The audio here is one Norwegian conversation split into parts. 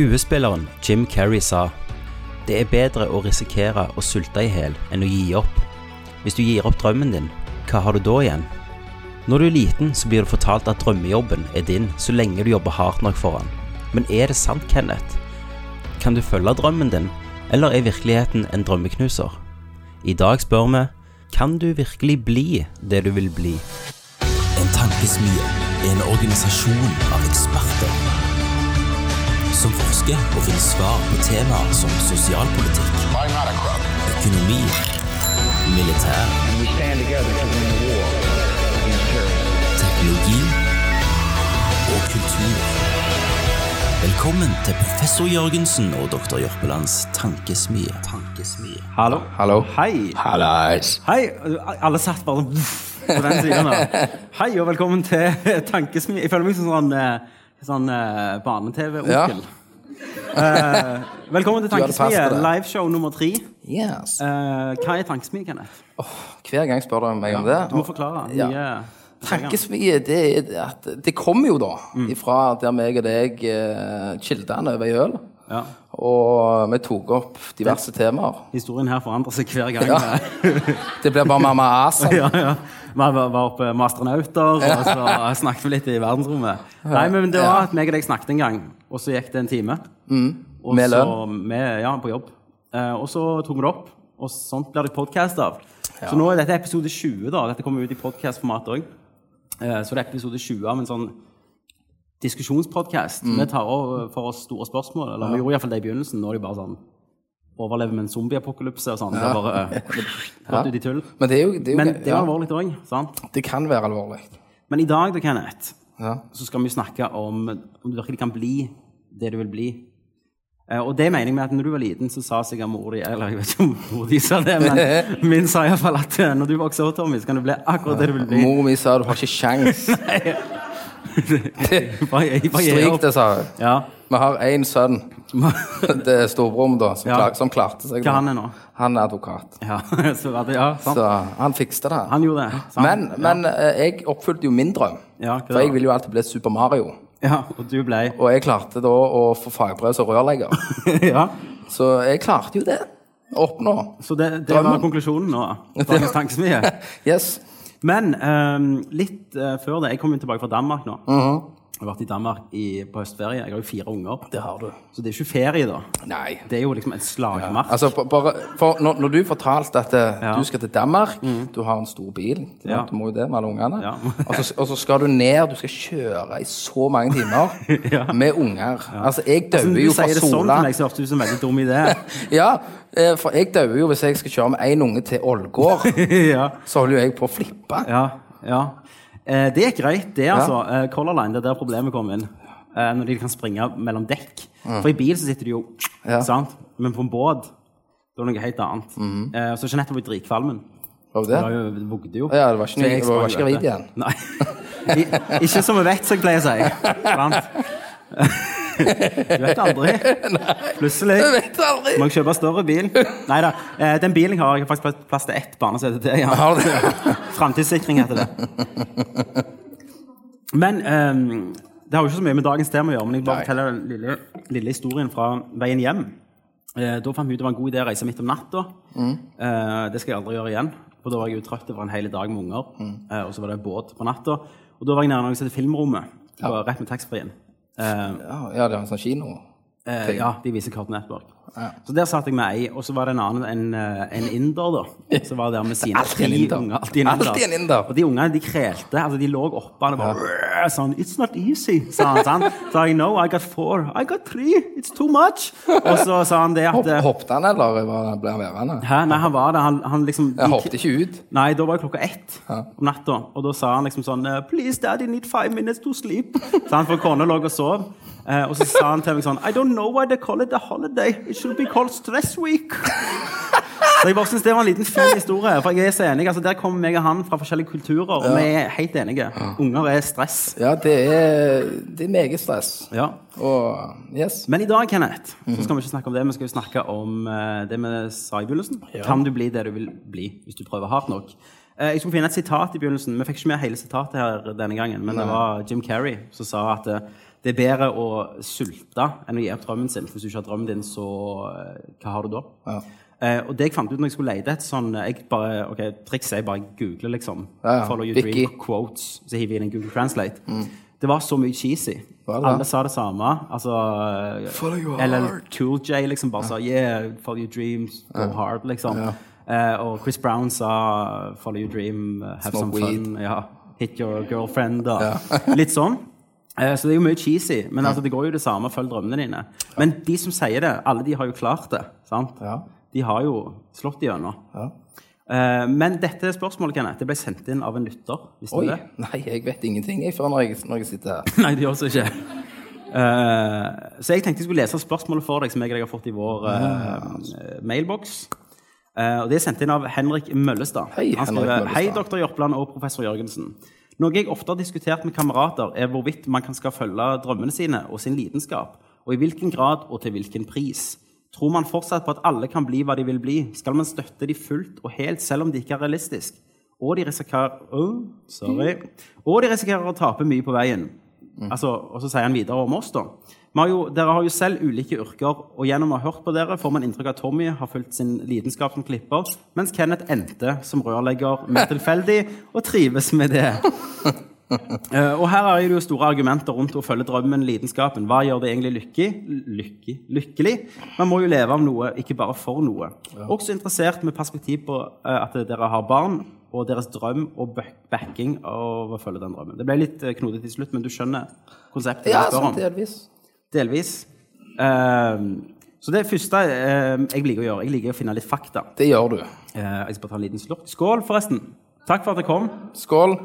Skuespilleren Jim Carrey sa Det er bedre å risikere å sulte i hjel enn å gi opp. Hvis du gir opp drømmen din, hva har du da igjen? Når du er liten, så blir du fortalt at drømmejobben er din så lenge du jobber hardt nok for den. Men er det sant, Kenneth? Kan du følge drømmen din, eller er virkeligheten en drømmeknuser? I dag spør vi kan du virkelig bli det du vil bli? En tankesmie er en organisasjon av eksperter som forsker og finner svar på temaer som sosialpolitikk, økonomi, militær, We stand together to win the war against terrorism. teknologi og kultur. Velkommen til professor Jørgensen og doktor Jørpelands tankesmie. tankesmie. Hallo. Hallo. Hei. Hallais. Hei. Alle satt bare på den siden her. Hei og velkommen til tankesmie. Jeg føler meg som sånn, eh, sånn eh, barne-TV-onkel. Eh, velkommen til Tankesmie, liveshow nummer tre. Yes. Eh, hva er Tankesmie, Kenneth? Hver gang spør du meg om det. Du må forklare. Ja. Nye Tankesmie, det, er at det kommer jo da ifra der meg og deg uh, kildene over ei øl. Ja. Og vi tok opp diverse temaer. Historien her forandrer seg hver gang. Ja. Det blir bare mamma Asa. ja, ja. Vi var oppe med astronauter, og så snakket vi litt i verdensrommet. Nei, men det var at meg og deg snakket en gang, og så gikk det en time. Og Mm. Med lønn. Ja, på jobb. Eh, og så tok vi det opp, og sånt blir det podkast av. Så nå er dette episode 20, da. Dette kommer ut i podkastformat òg. Eh, så det er episode 20 av en sånn diskusjonspodkast. Mm. Vi tar over for oss store spørsmål. Eller vi gjorde iallfall det i begynnelsen. Nå er det bare sånn Overlever med en zombieapokalypse og sånn. Det er bare gått ut i tull. Men det er jo, det er jo Men det er jo alvorlig òg, sant? Det kan være alvorlig. Men i dag, da, Kenneth, Ja. så skal vi snakke om om du virkelig kan bli det du vil bli. Eh, og det mener jeg med at når du var liten, så sa sikkert mor di Eller jeg vet ikke om mor di sa det, men min sa iallfall at eh, når du vokser opp, Tommy, så kan du bli akkurat det du vil bli. Mor mi sa du har ikke sjans. Bare, jeg, Stryk det, sa hun. Ja. Vi har én sønn. Det er storebroren, da, som, Ja. klar, som klarte seg. Hva han er nå? Han er advokat. Ja, så var det, ja, sant. Så han fikste det. Han gjorde det. sant? Men, men eh, jeg oppfylte jo min drøm. Ja, hva For da? jeg ville jo alltid bli Super Mario. Ja, og du ble Og jeg klarte da å få fagbrev som rørlegger. Ja. Så jeg klarte jo det. Å Oppnå. Så det, det var Drømmen. konklusjonen nå. Dagens tankesmie. Yes. Men um, litt uh, før det Jeg kommer tilbake fra Danmark nå. Mhm. Jeg har vært i Danmark i, på høstferie. Jeg har jo fire unger. Det har du. Så det er ikke ferie, da. Nei. Det er jo liksom en slagmark. Altså, bare, for når, når du fortalte at eh, Ja. Mm. du skal til Danmark, du har en stor bil Ja. Du må jo det med alle ungene. Ja. og, så, og så skal du ned, du skal kjøre i så mange timer Ja. med unger. Altså, jeg Altså, jo fra Sola. du sier det sånn til meg, så hørtes du ut som en veldig dum idé. Ja, eh, for jeg dauer jo hvis jeg skal kjøre med én unge til Ålgård. ja. Så holder jo jeg på å flippe. ja, ja. Eh, det er greit, det, altså. Eh, Color Line, det er der problemet kommer inn. Eh, når de kan springe mellom dekk. For i bil så sitter de jo Ja. sant? Men på en båt det var noe helt annet. eh, så Jeanette var i dritkvalmen. Var det Det jo vugde jo. Ja, det var ikke det var ikke gravid igjen. Nei. I, ikke som vi vet, som jeg pleier å si. Du vet aldri. Plutselig må jeg kjøpe større bil. Nei da. Eh, den bilen jeg har, jeg har faktisk plass til ett barnesete til. Ja. Framtidssikring heter det. Men um, det har jo ikke så mye med dagens tema å gjøre, men jeg bare forteller den lille, lille historien fra veien hjem. Eh, da fant vi ut det var en god idé å reise midt om natta. Mm. Eh, det skal jeg aldri gjøre igjen. For da var jeg jo trøtt over en hel dag med unger. Mm. Eh, og så var det båt på natta. Og da var jeg nede noen som het Filmrommet. Ja. rett med taxfree-en. Eh, Ja, ja, det var en sånn kino. Eh, ja, de viser Cartoon Network. Så der satt jeg med ei, og så var det en annen, en, eh, en inder, da. Som var der med sine tre unger. Alltid en inder. Alltid en inder. Og de ungene, de krelte. Altså, de lå oppe og bare sånn It's not easy, sa han. sånn. Så I no, I got four. I got three. It's too much. Og så sa han det at Hopp, eh, hoppet han, eller ble han værende? Hæ? Nei, han var det. Han, han liksom Jeg de- hoppet ikke ut. Nei, da var det klokka ett om natta. Og da sa han liksom sånn Please, daddy, need five minutes to sleep. Så han for kona lå og sov. Eh, og så sa han til meg sånn I don't know why they call it a holiday. It should be called stress week. Så jeg bare synes Det var en liten fin historie. For jeg er så enig. altså Der kommer meg og han fra forskjellige kulturer, og vi er helt enige. Unger er stress. Ja, det er, det er meget stress. Ja. Og yes. Men i dag, Kenneth, så skal vi ikke snakke om det. Vi skal jo snakke om eh, det vi sa i begynnelsen. Ja. Kan du bli det du vil bli hvis du prøver hardt nok? Eh, Jeg skulle finne et sitat i begynnelsen. Vi fikk ikke med hele sitatet her denne gangen, men det var Jim Carrey som sa at eh, det er bedre å sulte enn å gi opp drømmen sin. For hvis du ikke har drømmen din, så eh, hva har du da? Ja. Eh, og det jeg fant ut når jeg skulle lete etter sånn jeg bare, ok, Trikset er bare google, liksom. Ja, ja. Follow your Vicky. dream quotes. Så hiver jeg inn en Google Translate. Det var så mye cheesy. Alle sa det samme. Altså Follow your eller. Cool J liksom bare sa Yeah, follow your dreams, go hard, liksom. Ja. Eh, og Chris Brown sa Follow your dream, have Smoke some weed. fun. Ja. Hit your girlfriend. Og litt sånn. Eh, så det er jo mye cheesy, men altså, det går jo det samme. Følg drømmene dine. Men de som sier det, alle de har jo klart det. sant? Ja. De har jo slått igjennom. Ja. Eh, men dette spørsmålet Kenneth, det ble sendt inn av en lytter. Visste Oi. du det? Nei, jeg vet ingenting jeg, før når jeg, når jeg sitter her. Nei, det gjør også ikke. Uh, så jeg tenkte jeg skulle lese spørsmålet for deg som jeg deg har fått i vår uh, mailboks. Eh, og Det er sendt inn av Henrik Møllestad. Hei, Han Henrik Møllestad. Hei, doktor Jørpeland og professor Jørgensen. Noe jeg ofte har diskutert med kamerater, er hvorvidt man kan skal følge drømmene sine og sin lidenskap, og i hvilken grad og til hvilken pris. Tror man fortsatt på at alle kan bli hva de vil bli? Skal man støtte de fullt og helt selv om det ikke er realistisk? Og de risikerer, oh, og de risikerer å tape mye på veien. Altså, og så sier han videre om oss, da. Har jo, dere har jo selv ulike yrker, og gjennom å ha hørt på dere får man inntrykk av at Tommy har fulgt sin lidenskap som klipper, mens Kenneth endte som rørlegger mer tilfeldig og trives med det. Uh, og her er det jo store argumenter rundt å følge drømmen, lidenskapen. Hva gjør det egentlig lykke? lykke? lykkelig? Man må jo leve av noe, ikke bare for noe. Også interessert med perspektiv på uh, at dere har barn, og deres drøm og backing av å følge den drømmen. Det ble litt eh, knotete til slutt, men du skjønner konseptet Ja, sånn delvis. Delvis. Eh, så det første eh, jeg liker å gjøre, jeg liker å finne litt fakta. Det gjør du. Eh, jeg skal bare ta en liten slurk. Skål, forresten. Takk for at jeg kom. Skål.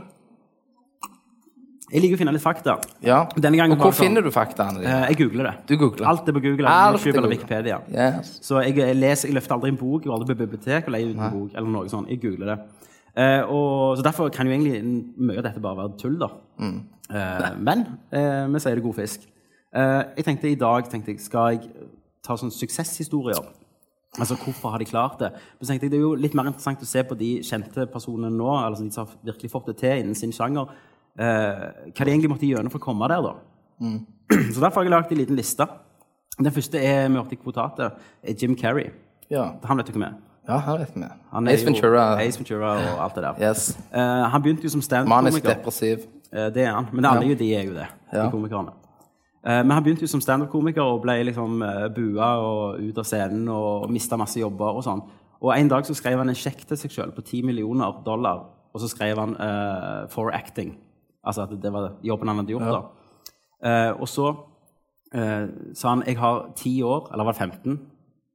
Jeg liker å finne litt fakta. Ja. Og hvor finner du faktaene dine? Eh, jeg googler det. Du googler? Alt er på Google, Alt er YouTube eller Wikipedia. Yes. Så jeg, jeg leser, jeg løfter aldri en bok, jeg går aldri på bibliotek og leier ut en bok. eller noe sånt. Jeg googler det. Uh, og, så Derfor kan jo egentlig mye av dette bare være tull. da. Mm. Uh, men uh, vi sier det god fisk. Eh, jeg tenkte I dag tenkte jeg, skal jeg ta sånne suksesshistorier. Altså, Hvorfor har de klart det? Men så tenkte jeg, Det er jo litt mer interessant å se på de kjente personene nå, altså de som har virkelig fått det til innen sin sjanger. Eh, hva de egentlig måtte gjennom for å komme der. da. Så Derfor har jeg lagd en liten liste. Den første er i kvotatet, er Jim Carrey. Ja. Han vet du hvem er. ja, han vet vi. Han Ace Ventura. Ace Ventura og alt det der. Yes. Eh, han begynte jo som Manisk standup-komiker. depressiv. Eh, det er han. Men alle Ja. jo de er jo det, de komikerne. Eh, men han begynte jo som standup-komiker og ble liksom uh, bua og ut av scenen og mista masse jobber og sånn. Og en dag så skrev han en sjekk til seg sjøl på 10 millioner dollar, og så skrev han uh, 'for acting'. Altså at det var jobben han hadde gjort, da. Uh, og så uh, sa han 'jeg har ti år', eller var det 15,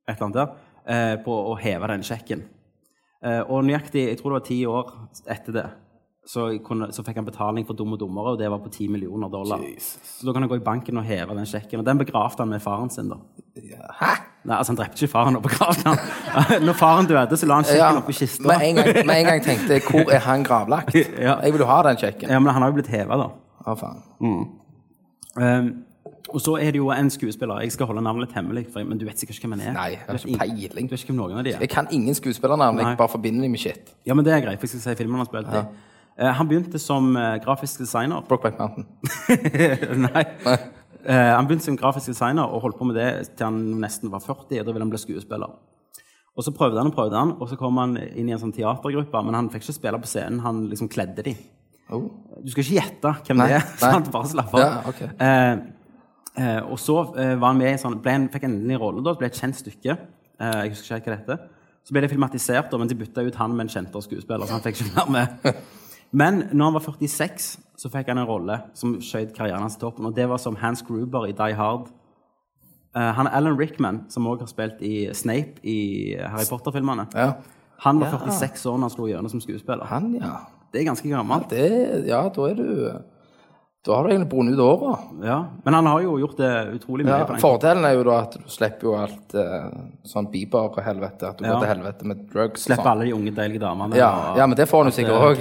et eller annet der, eh, på å heve den sjekken. Eh, og nøyaktig, jeg tror det var ti år etter det, så, kunne, så fikk han betaling for Dum og dummere, og det var på 10 millioner dollar. Så da kan han gå i banken og heve den sjekken. Og den begravde han med faren sin, da. Hæ? Nei, altså Han drepte ikke faren og begravde han. Når faren døde, så la han sjekken Ja. oppi kista. Med en, gang, med en gang tenkte jeg hvor er han gravlagt? Ja. Jeg vil jo ha den sjekken. Ja, men han har jo blitt heva, da. Å, faen. Um, og så er det jo en skuespiller. Jeg skal holde navnet litt hemmelig, for, men du vet sikkert ikke hvem han er. Nei, jeg har ikke peiling. Du vet ikke hvem noen av de er? Jeg kan ingen skuespillernavn. Jeg bare forbinder dem med shit. Ja, men det er greit, for jeg skal si filmen han har spilt i. Eh, han begynte som eh, grafisk designer. Brokeback Mountain. Nei. Nei. han begynte som grafisk designer og holdt på med det til han nesten var 40. og Da ville han bli skuespiller. Og Så prøvde han og prøvde han, og så kom han inn i en sånn teatergruppe. Men han fikk ikke spille på scenen, han liksom kledde de. Oh. Du skal ikke gjette hvem Nei, det er. sant? Bare slapp av. Ja, okay. eh, eh, og så eh, var han med i sånn, ble han, fikk endelig en rolle, da, ble et kjent stykke. Eh, jeg husker ikke hva det heter. Så ble det filmatisert, da, men de bytta ut han med en kjentere skuespiller. så han fikk ikke mer med. Men når han var 46, så fikk han en rolle som skjøt karrieren hans til toppen. Og det var som Hans Gruber i Die Hard. Eh, han er Alan Rickman, som også har spilt i Snape i Harry Potter-filmene. Ja. Han var Ja. 46 år da han slo gjennom som skuespiller. Han, ja. Det er ganske gammelt. Det, ja, da er du Da har du egentlig brunnet ut åra. Ja. Men han har jo gjort det utrolig mye. Ja, fordelen er jo da at du slipper jo alt eh, sånn Bieber-helvete. At du Ja. går til helvete med drugs. og Slipper sånn. alle de unge, deilige damene. Ja, og ja, men det får han jo sikkert eh, òg.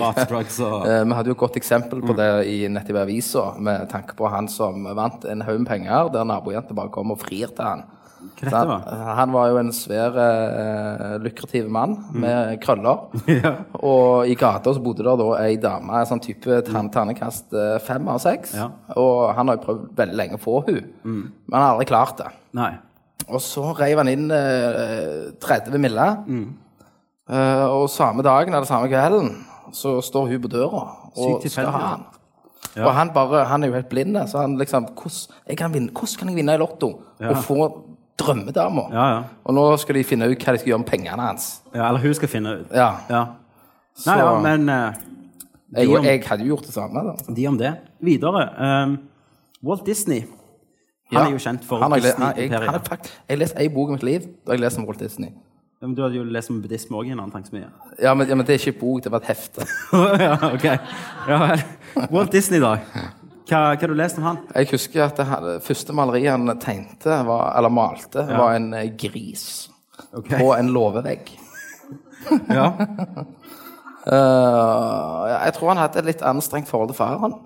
og Vi hadde jo et godt eksempel på det i nettopp avisa, med tanke på han som vant en haug med penger, der nabojenta bare kom og frir til han. Han, var? han var jo en svær, eh, lukrativ mann Mm. med krøller. Og i gata så bodde der da ei dame, en sånn type ternekast eh, fem av seks. Ja. Og han har jo prøvd veldig lenge å få hun men han har aldri klart det. Nei. Og så reiv han inn eh, 30 mille. Mm. Eh, og samme dagen eller samme kvelden så står hun på døra og skal ha han. Og han, bare, han er jo helt blind, så han liksom hvordan, kan kan jeg vinne i Lotto og få drømmedama? Ja, ja. Og nå skal de finne ut hva de skal gjøre med pengene hans. ja. Eller hun skal finne ut. Ja. Ja. Nei, ja, men eh, jeg, om- jeg hadde jo gjort det samme. Da. de om det. Videre. Um, Walt Disney. Han er jo kjent for Han jeg jeg, Disney-imperiet. er jeg har lest ei bok i mitt liv da jeg leser om Walt Disney. Ja, men Du hadde jo lest om buddhisme òg i en annen mye. Ja, men, ja, men det er ikke bok, det var et hefte. ja, ok. Ja. Walt Disney, da. Hva har du lest om han? Jeg husker at det første maleriet han tegnte, var, eller malte, var en eh, gris okay. på en låvevegg. Ja. uh, jeg tror han hadde et litt anstrengt forhold til faren.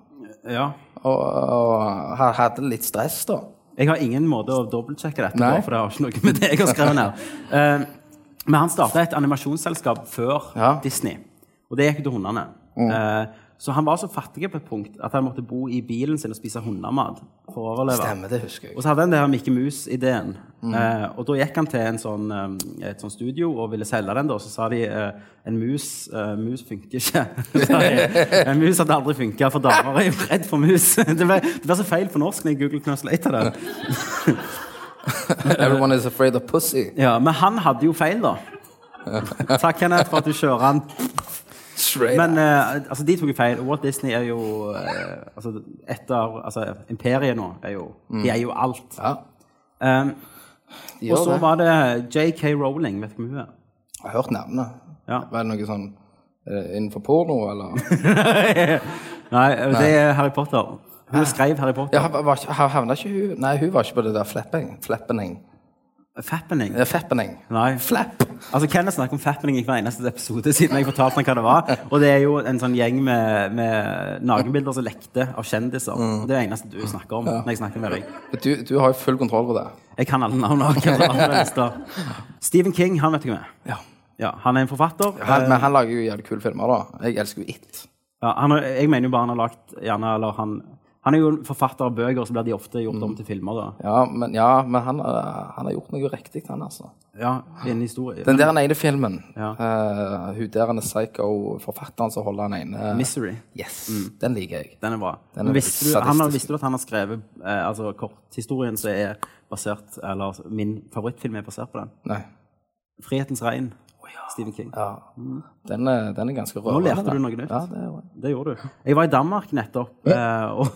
ja. Og, og hadde litt stress, da. Jeg har ingen måte å dobbeltsjekke dette på, for det har ikke noe med det jeg har skrevet ned. Uh, men han starta et animasjonsselskap før Ja. Disney, og det gikk til hundene. Eh, så han var så fattig på et punkt at han måtte bo i bilen sin og spise hundemat for å overleve. Stemmer, det husker jeg. Og så hadde han det her Mickey Mus-ideen. Eh, og da gikk han til en sånn, eh, et sånt studio og ville selge den. og Så sa de eh, en mus eh, mus funker ikke. En mus hadde aldri funka, for damer er jo redd for mus. det, ble, det ble så feil på norsk når jeg Google Translator det. Everyone is afraid of pussy. Ja, men han hadde jo feil, da. Takk, Kenneth, for at du kjører han. Men uh, altså, de tok jo feil. Walt Disney er jo uh, altså, etter, altså, Imperiet nå er jo De er jo alt. Ja, Um, og så var det JK Rowling. Vet du hvem hun er? Jeg har hørt navnet. Ja. Var det noe sånn eh, innenfor porno, eller? Nei, det er Harry Potter. Hun skrev Harry Potter. Ja, havna ikke hun Nei, hun var ikke på det der flapping. Fappening. Eh, Fappening. Nei. Flap. Altså, Kenneth snakker om fappening i hver eneste episode siden jeg fortalte ham hva det var. Og det er jo en sånn gjeng med, med nakenbilder som lekte av kjendiser. Mm. det er det eneste du snakker om når jeg snakker med deg. Du, du har jo full kontroll på det. Jeg kan alle navnene. Stephen King, han vet du hvem er. Ja. Ja, han er en forfatter. Eh, men han lager jo jævlig kule filmer, da. Jeg elsker jo It. Ja, han jeg mener jo bare han har lagt gjerne, eller han, han er jo forfatter av bøker, så blir de ofte gjort om til filmer. da. Ja, men, ja, men han, eh, han har gjort noe riktig, han, altså. Ja, en historie. Den der ene filmen, Ja. uh, hun der han er psycho-forfatteren som holder han ene Misery. Yes, den liker jeg. Den er bra. Den er visste, du, han visste du at han har skrevet uh, altså korthistorien som er basert Eller min favorittfilm er basert på den? Nei. 'Frihetens regn'. Stephen King. Ja. Den, er, den er ganske Nå lærte du noe nytt. Ja, det er, Det gjorde du. Jeg var i Danmark nettopp, eh, og,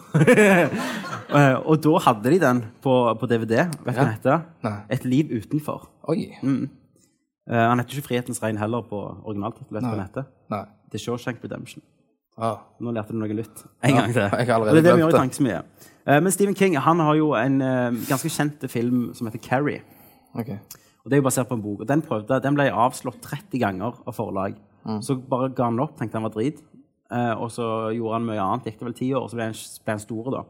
eh, og da hadde de den på, på DVD. Vet du hva den heter? Nei. 'Et liv utenfor'. Oi. Eh, han heter ikke 'Frihetens regn' heller på originaltittelen. Vet du hva den heter? Nei. The Shawshank Redemption. Ah. Nå lærte du noe nytt. En gang til. jeg har Og det er det vi gjør i det. Tankesmie. Eh, men Stephen King han har jo en eh, ganske kjent film som heter 'Carrie'. Ok. Og Det er jo basert på en bok. og Den, prøvde, den ble avslått 30 ganger av forlag. Mm. Så bare ga han opp, tenkte han var drit. Eh, og så gjorde han mye annet. Gikk det vel ti år, og så ble han, ble han store, da.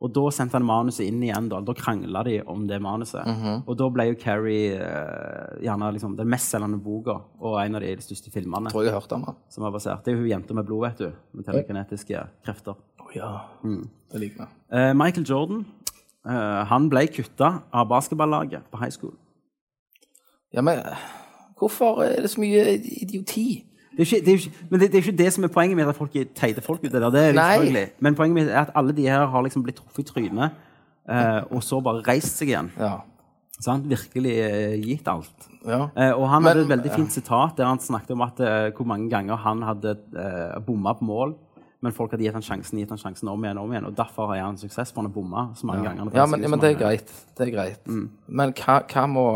Og da sendte han manuset inn igjen. Da Da krangla de om det manuset. Mhm. Og da ble jo Carrie eh, gjerne liksom, den mestselgende boka og en av de største filmene Tror jeg hørte hørt om han. som var basert. Det er jo hun jenta med blod, vet du. Med telekinetiske krefter. Oh, ja. Mm. Det liker jeg. Eh, Michael Jordan eh, han ble kutta av basketballaget på high school. Ja, men hvorfor er det så mye idioti? Det er ikke, det er ikke, men det, det er ikke det som er poenget med at folk er teite folk ute der. Det er Nei. Men poenget mitt er at alle de her har liksom blitt truffet i trynet, eh, og så bare reist seg igjen. Ja. Sant? Virkelig eh, gitt alt. ja. Eh, og han Men- hadde et veldig fint sitat der han snakket om at eh, hvor mange ganger han hadde eh, bomma på mål, men folk hadde gitt han sjansen gitt han sjansen om igjen om igjen. Og derfor har han suksess, for han har bomma så mange ganger. Ja, men, ja, men det er greit. Det er greit. Mm. Men hva, hva må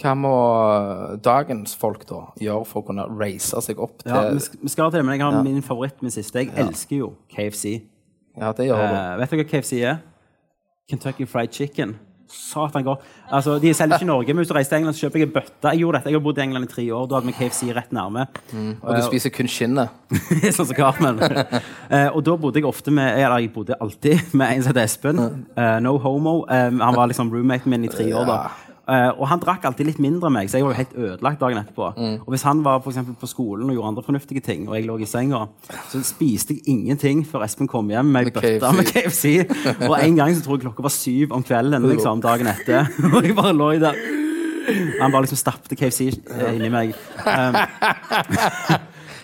hva må dagens folk da gjøre for å kunne raise seg opp til Ja, vi, skal til men jeg har min favoritt min siste. Jeg elsker jo KFC. Ja, det gjør du. Eh, vet dere hva KFC er? Kentucky Fried Chicken. Satan godt. Altså, de selger ikke i Norge, men hvis du reiser til England, så kjøper jeg en bøtte. Jeg gjorde dette, jeg har bodd i England i tre år. Da hadde vi KFC rett nærme. Og du spiser kun skinnet. sånn som Carmen. Eh, og da bodde jeg ofte med Eller jeg bodde alltid med en som het Espen. Eh, no homo. Eh, han var liksom roommaten min i tre år da. Eh, og han drakk alltid litt mindre enn meg, så jeg var jo helt ødelagt dagen etterpå. Mm. Og hvis han var for på skolen og gjorde andre fornuftige ting, og jeg lå i senga, så spiste jeg ingenting før Espen kom hjem med ei Med bøtte med KFC. Og en gang så tror jeg klokka var syv om kvelden liksom, dagen etter. Og jeg bare lå i det. Han bare liksom stappet KFC eh, inni meg. Um,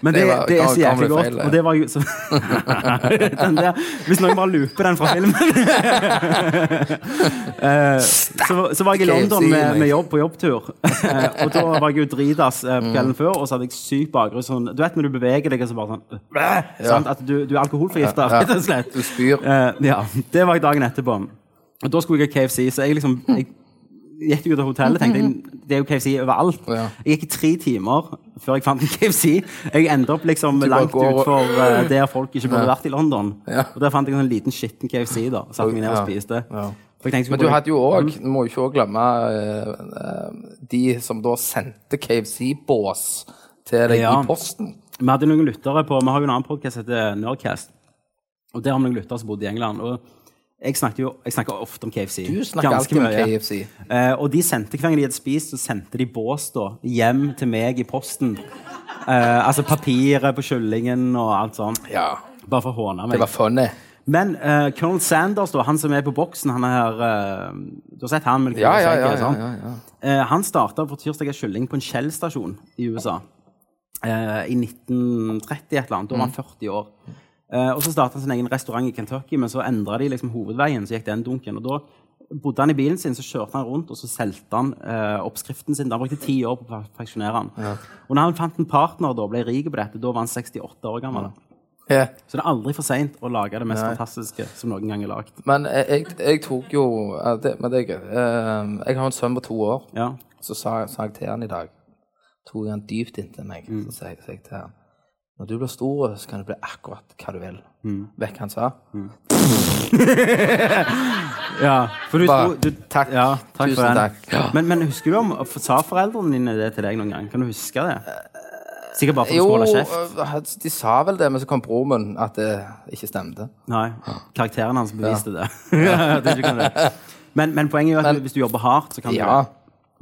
men det, Det det, er så jævlig godt. feil. Og det var jo så der, Hvis noen bare looper den fra filmen Eh, så, så var jeg i London med, med jobb på jobbtur. Eh, og da var jeg jo dritas eh, kvelden før, og så hadde jeg syk bakgrunn. Sånn, du vet når du beveger deg, og så bare sånn ja. sant? At du, du er alkoholforgifta, Ja, ja. rett og slett. Du spyr. Ja, det var jeg dagen etterpå. Og da skulle jeg ha KFC, så jeg liksom jeg gikk ut av hotellet tenkte jeg, det er jo KFC overalt. Ja. Jeg gikk i tre timer før jeg fant en KFC. Jeg endte opp liksom langt går utfor uh, der folk ikke burde Ja. vært i London. Ja. Og der fant jeg en sånn liten skitten KFC da, og satte meg ned og spiste. Jeg tenkte, Men du hadde jo òg mm. må jo ikke glemme uh, eh, de som da sendte KFC-bås til deg Ja. i posten. Vi hadde noen lyttere på Vi har jo en annen podkast som heter Nerdcast. Og der har vi noen lyttere som bodde i England. Og jeg snakker jo jeg snakker ofte om KFC. Du snakker Ganske alltid om mye. KFC. Uh, og de sendte hver gang de hadde spist, så sendte de bås da, hjem til meg i posten. Uh, altså papiret på kyllingen og alt sånt. Ja. Bare for å håne Det var funny. Men uh, Colonel Sanders, da, han som er på boksen han er her, eh, Du har sett han med Ja, ja, ja. skjegget, ja, ja. Eh, han starta for tirsdag kylling på en Shell-stasjon i USA. Eh, I 1930 et eller annet. Da var han 40 år. Eh, og så starta han sin egen restaurant i Kentucky, men så endra de liksom hovedveien. Så gikk den dunken. Og da bodde han i bilen sin, så kjørte han rundt, og så solgte han eh, oppskriften sin. Han brukte ti år på å perfeksjonere den. Og når han fant en partner og ble rik på dette, da var han 68 år gammel. Ja. Så det er aldri for seint å lage det mest fantastiske som noen gang er lagd. Men jeg, jeg, jeg tok jo eh, det, Men det, eh, Jeg har en sønn på to år. Ja. Så sa, sa jeg til han i dag Tok han dypt inntil meg. Mm. Så sa jeg, sa jeg til han Når du blir stor, så kan du bli akkurat hva du vil. Mm. Vekk han sa? Ja, for du, Bare, tror- du, takk. Ja, takk Tusen for takk. Ja. Men, men husker du om Sa foreldrene dine det til deg noen gang? Kan du huske det? Sikkert bare for å holde kjeft? Jo, de sa vel det, men så kom broren min at det ikke stemte. Nei. Karakteren hans beviste det. det ikke det. Men, men poenget er jo at Men- hvis du jobber hardt, så kan Ja. du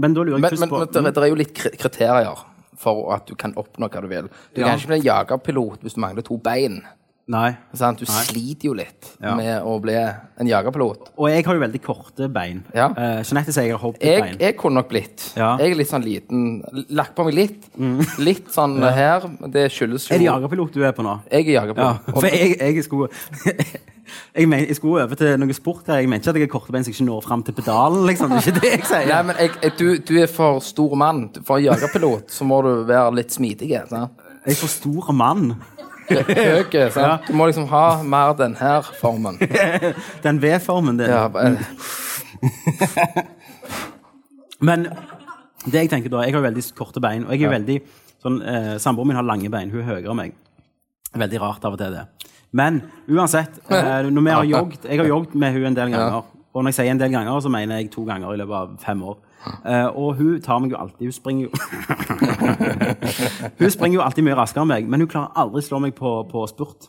Men da lurer jeg Men, først men, på men det, det er jo litt kri- kriterier for at du kan oppnå hva du vil. Du Ja. kan ikke bli en jagerpilot hvis du mangler to bein. Nei. Sant? Du sliter jo litt Ja. med å bli en jagerpilot. Og jeg har jo veldig korte bein. Ja. Eh, Jeanette sier jeg har Jeg, hobbitbein. jeg kunne nok blitt. Ja. Jeg er litt sånn liten. Lagt på meg litt. Litt sånn her. men Det skyldes jo Er det jagerpilot du er på nå? Jeg er Ja, jagerpilot. For jeg, jeg skulle jeg, men, jeg skulle over til noe sport her. Jeg mente ikke at jeg er korte bein så jeg ikke når fram til pedalen. liksom. Det er ikke det jeg sier. Nei, men jeg, jeg, du, du er for stor mann. For jagerpilot så må du være litt smidig. Sant? Jeg er for stor mann. Høy, sant? Du må liksom ha mer den her formen. Den V-formen din. Ja, bare- Men det jeg tenker da, jeg har veldig korte bein, og jeg er veldig sånn, eh, Samboeren min har lange bein, hun er høyere enn meg. Veldig rart av og til, det. Men uansett, eh, når vi har jogget Jeg har jogget med hun en del ganger. Og når jeg sier en del ganger, så mener jeg to ganger i løpet av fem år. Eh, og hun tar meg jo alltid Hun springer jo Hun springer jo alltid mye raskere enn meg, men hun klarer aldri slå meg på, på spurt.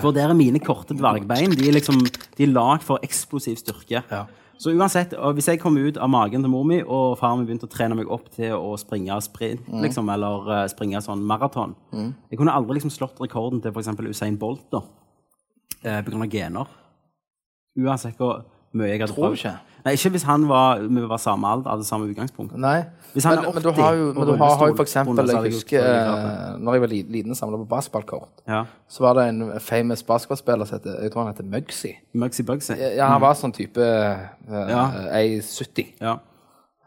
For der er mine korte dvergbein. De er liksom, de er lagd for eksplosiv styrke. Ja. Så uansett, hvis jeg kom ut av magen til mor mi, og faren min begynte å trene meg opp til å springe sprint, liksom, eller uh, springe sånn maraton Jeg kunne aldri liksom slått rekorden til f.eks. Usain Bolt, da. Uh, grunn av gener. Uansett hvor mye jeg hadde Tror prøvd. ikke? Nei, ikke hvis han var, vi var samme alder, hadde samme utgangspunkt. Nei. Hvis han men, er men du 80 har jo, og men du har, har jo rullestol, for eksempel så hadde Jeg jeg husker gjort det eh, når jeg var li- liten samla på basketballkort, Ja. så var det en famous basketballspiller som heter Jeg tror han heter Muggsy. Mugsy Bugsy. Ja, han var sånn type Mm. Ja. 1,70. Ja.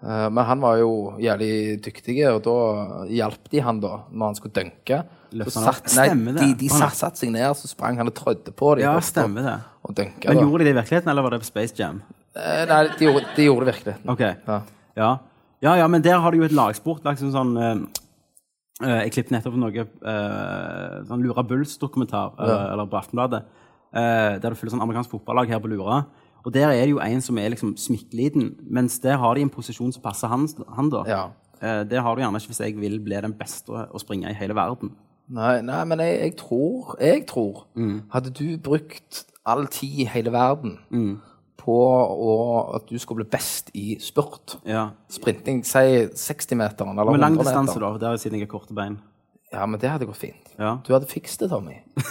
Eh, men han var jo jævlig dyktig, og da hjalp de han da når han skulle dunke. Løfte han opp. Nei, de, de Å, ja. satt, satt seg ned, så sprang han og trødde på dem. ja, stemmer det. Og dunka. Men gjorde de det i virkeligheten, eller var det på Space Jam? Eh, Nei, de gjorde, de gjorde det i virkeligheten. Okay. Ja. Ja. ja, ja, men der har du jo et lagsport. Liksom sånn, eh, eh, jeg klippet nettopp noe eh, sånn Lura Bulls-dokumentar, eh, eller på Aftenbladet. eh, der du følger sånn amerikansk fotballag her på Lura. Og der er det jo en som er liksom smykkeliten, mens der har de en posisjon som passer han, han da. Ja. Eh, det har du gjerne ikke hvis jeg vil bli den beste å springe i hele verden. Nei, nei men jeg, jeg tror Jeg tror Mm. Hadde du brukt all tid i hele verden Mm. på å, at du skulle bli best i spurt, Ja. sprinting, si 60-meteren eller Med lang distanse, da, der er siden jeg har korte bein. Ja, men det hadde gått fint. Ja. Du hadde fikset det, Tommy.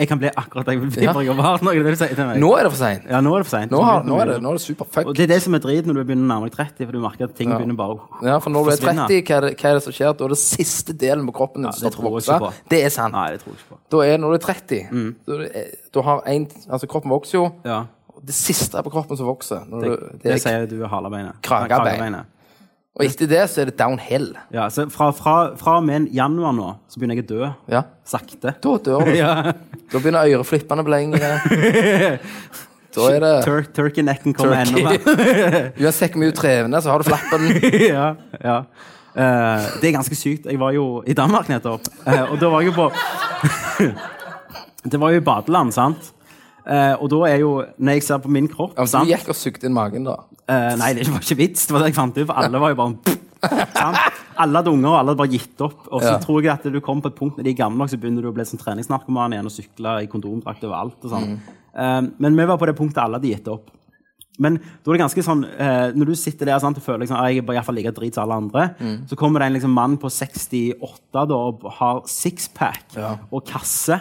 Jeg kan bli akkurat det jeg vil bli, Ja. jeg har noe. Det du sier til meg. Nå er det for seint. Ja, nå er det for sent. Nå, nå, er det- nå er det superfuck. Og det er det som er drit når du begynner å nærme deg 30, for du merker at ting Ja. begynner bare å Ja, for når du er 30, hva er, det, hva er det som skjer? Da er det siste delen på kroppen din Ja, som ikke vokse. Det er sant. Nei, det tror jeg ikke på. Da er når du er 30 da, er det- da har en, altså Kroppen vokser jo. Ja. Det siste på kroppen som vokser. Det, du, det, det er, sier du er halebeinet. Kragebein. Kragebeinet. Og etter det så er det downhill. Ja, så fra, fra, fra og med januar nå, så begynner jeg å dø. Ja. Sakte. Da dør du. Ja. Da begynner øreflippene å bli lengre. Da er det Tur Turkey necken kommer ennå. Du mer. Uansett hvor mye du trener, så har du flappen. ja, ja. Uh, det er ganske sykt. Jeg var jo i Danmark nettopp, uh, og da var jeg jo på Det var jo i badeland, sant? Eh, og da er jo Når jeg ser på min kropp Altså, sant? du gikk og sugde inn magen, da. Eh, nei, det var ikke vits. Det var det jeg fant ut, for alle var jo bare sant? Alle hadde unger, og alle hadde bare gitt opp. Og så Ja. tror jeg at du kommer på et punkt når de er gamle nok, så begynner du å bli sånn treningsnarkoman igjen og sykle i kondomdrakt overalt. og sånn. Eh, men vi var på det punktet alle hadde gitt opp. Men da er det ganske sånn eh, Når du sitter der sant, og føler liksom, at jeg er bare i hvert like drit som alle andre, så kommer det en liksom, mann på 68 da, og har sixpack Ja. og kasse.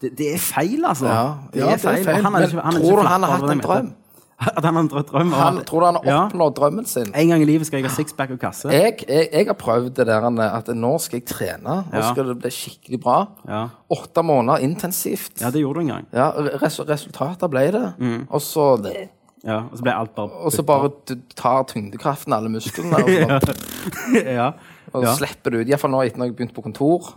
Det, det er feil, altså. Ja, det ja, er feil. og han er Men ikke- han tror du han har hatt en drøm? At han har en drøm? Han, tror du han har Ja. oppnådd drømmen sin? En gang i livet skal jeg ha sixpack og kasse. Jeg, jeg, jeg har prøvd det der at nå skal jeg trene. Nå Ja. skal det bli skikkelig bra. Ja. Åtte måneder intensivt. ja, det gjorde du en gang. Ja, res resultatet ble det. Mm. Og så Ja, og så ble alt bare og så bare du tar tyngdekraften alle musklene, og så, bare, ja. og så slipper du ut. Iallfall nå etter når jeg begynte på kontor,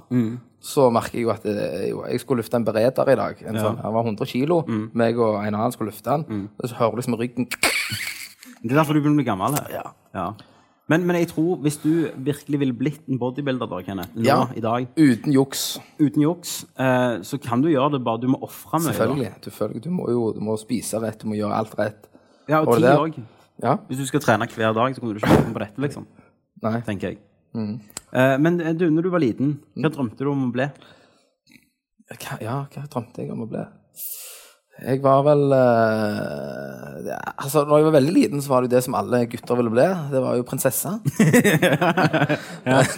så merker jeg jo at jeg, jeg skulle løfte en bereder i dag. En sånn, han var 100 kilo. Meg og en annen skulle løfte den. Og så hører du liksom ryggen Det er derfor du begynner å bli gammel. her. Ja. Men, men jeg tror hvis du virkelig ville blitt en bodybuilder, da, Kenneth, nå Ja. i dag, uten juks. uten juks, eh, så kan du gjøre det bare Du må ofre mye. Selvfølgelig. Du, føler, Du må jo du må spise rett, du må gjøre alt rett. Ja, og Og tid òg. Ja? Hvis du skal trene hver dag, så kommer du ikke komme på dette, liksom. Nei. Tenker jeg. Eh, men eh, du, når du var liten, hva drømte du om å bli? Hva, ja, hva drømte jeg om å bli? Jeg var vel uh, ja, Altså, når jeg var veldig liten, så var det jo det som alle gutter ville bli. Det var jo prinsesse.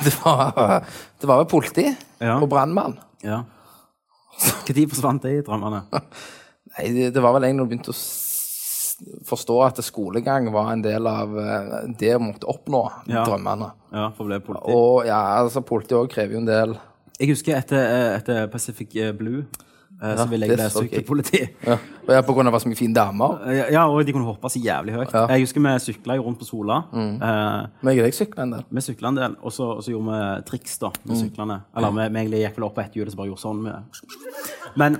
det, var, det var jo politi Ja. og brannmann. Ja. Når forsvant det i drømmene? Nei, det, det var vel egentlig når du begynte å forstå at skolegang var en del av eh, det å måtte oppnå Ja. drømmene. Ja, for å bli politi. Og ja, altså, politi òg krever jo en del Jeg husker etter, eh, etter Pacific eh, Blue, Ja, så ville jeg det bli sykkelpoliti. ja. Ja, på grunn av så mye fine damer. Eh, Ja, og de kunne hoppe så jævlig høyt. Ja. Jeg husker vi sykla rundt på Sola. Eh, Men jeg og deg sykla en del. vi sykla en del, og så, gjorde vi triks da, med syklene. Eller vi, egentlig gikk vel opp på ett hjul og så bare gjorde sånn. Med. Men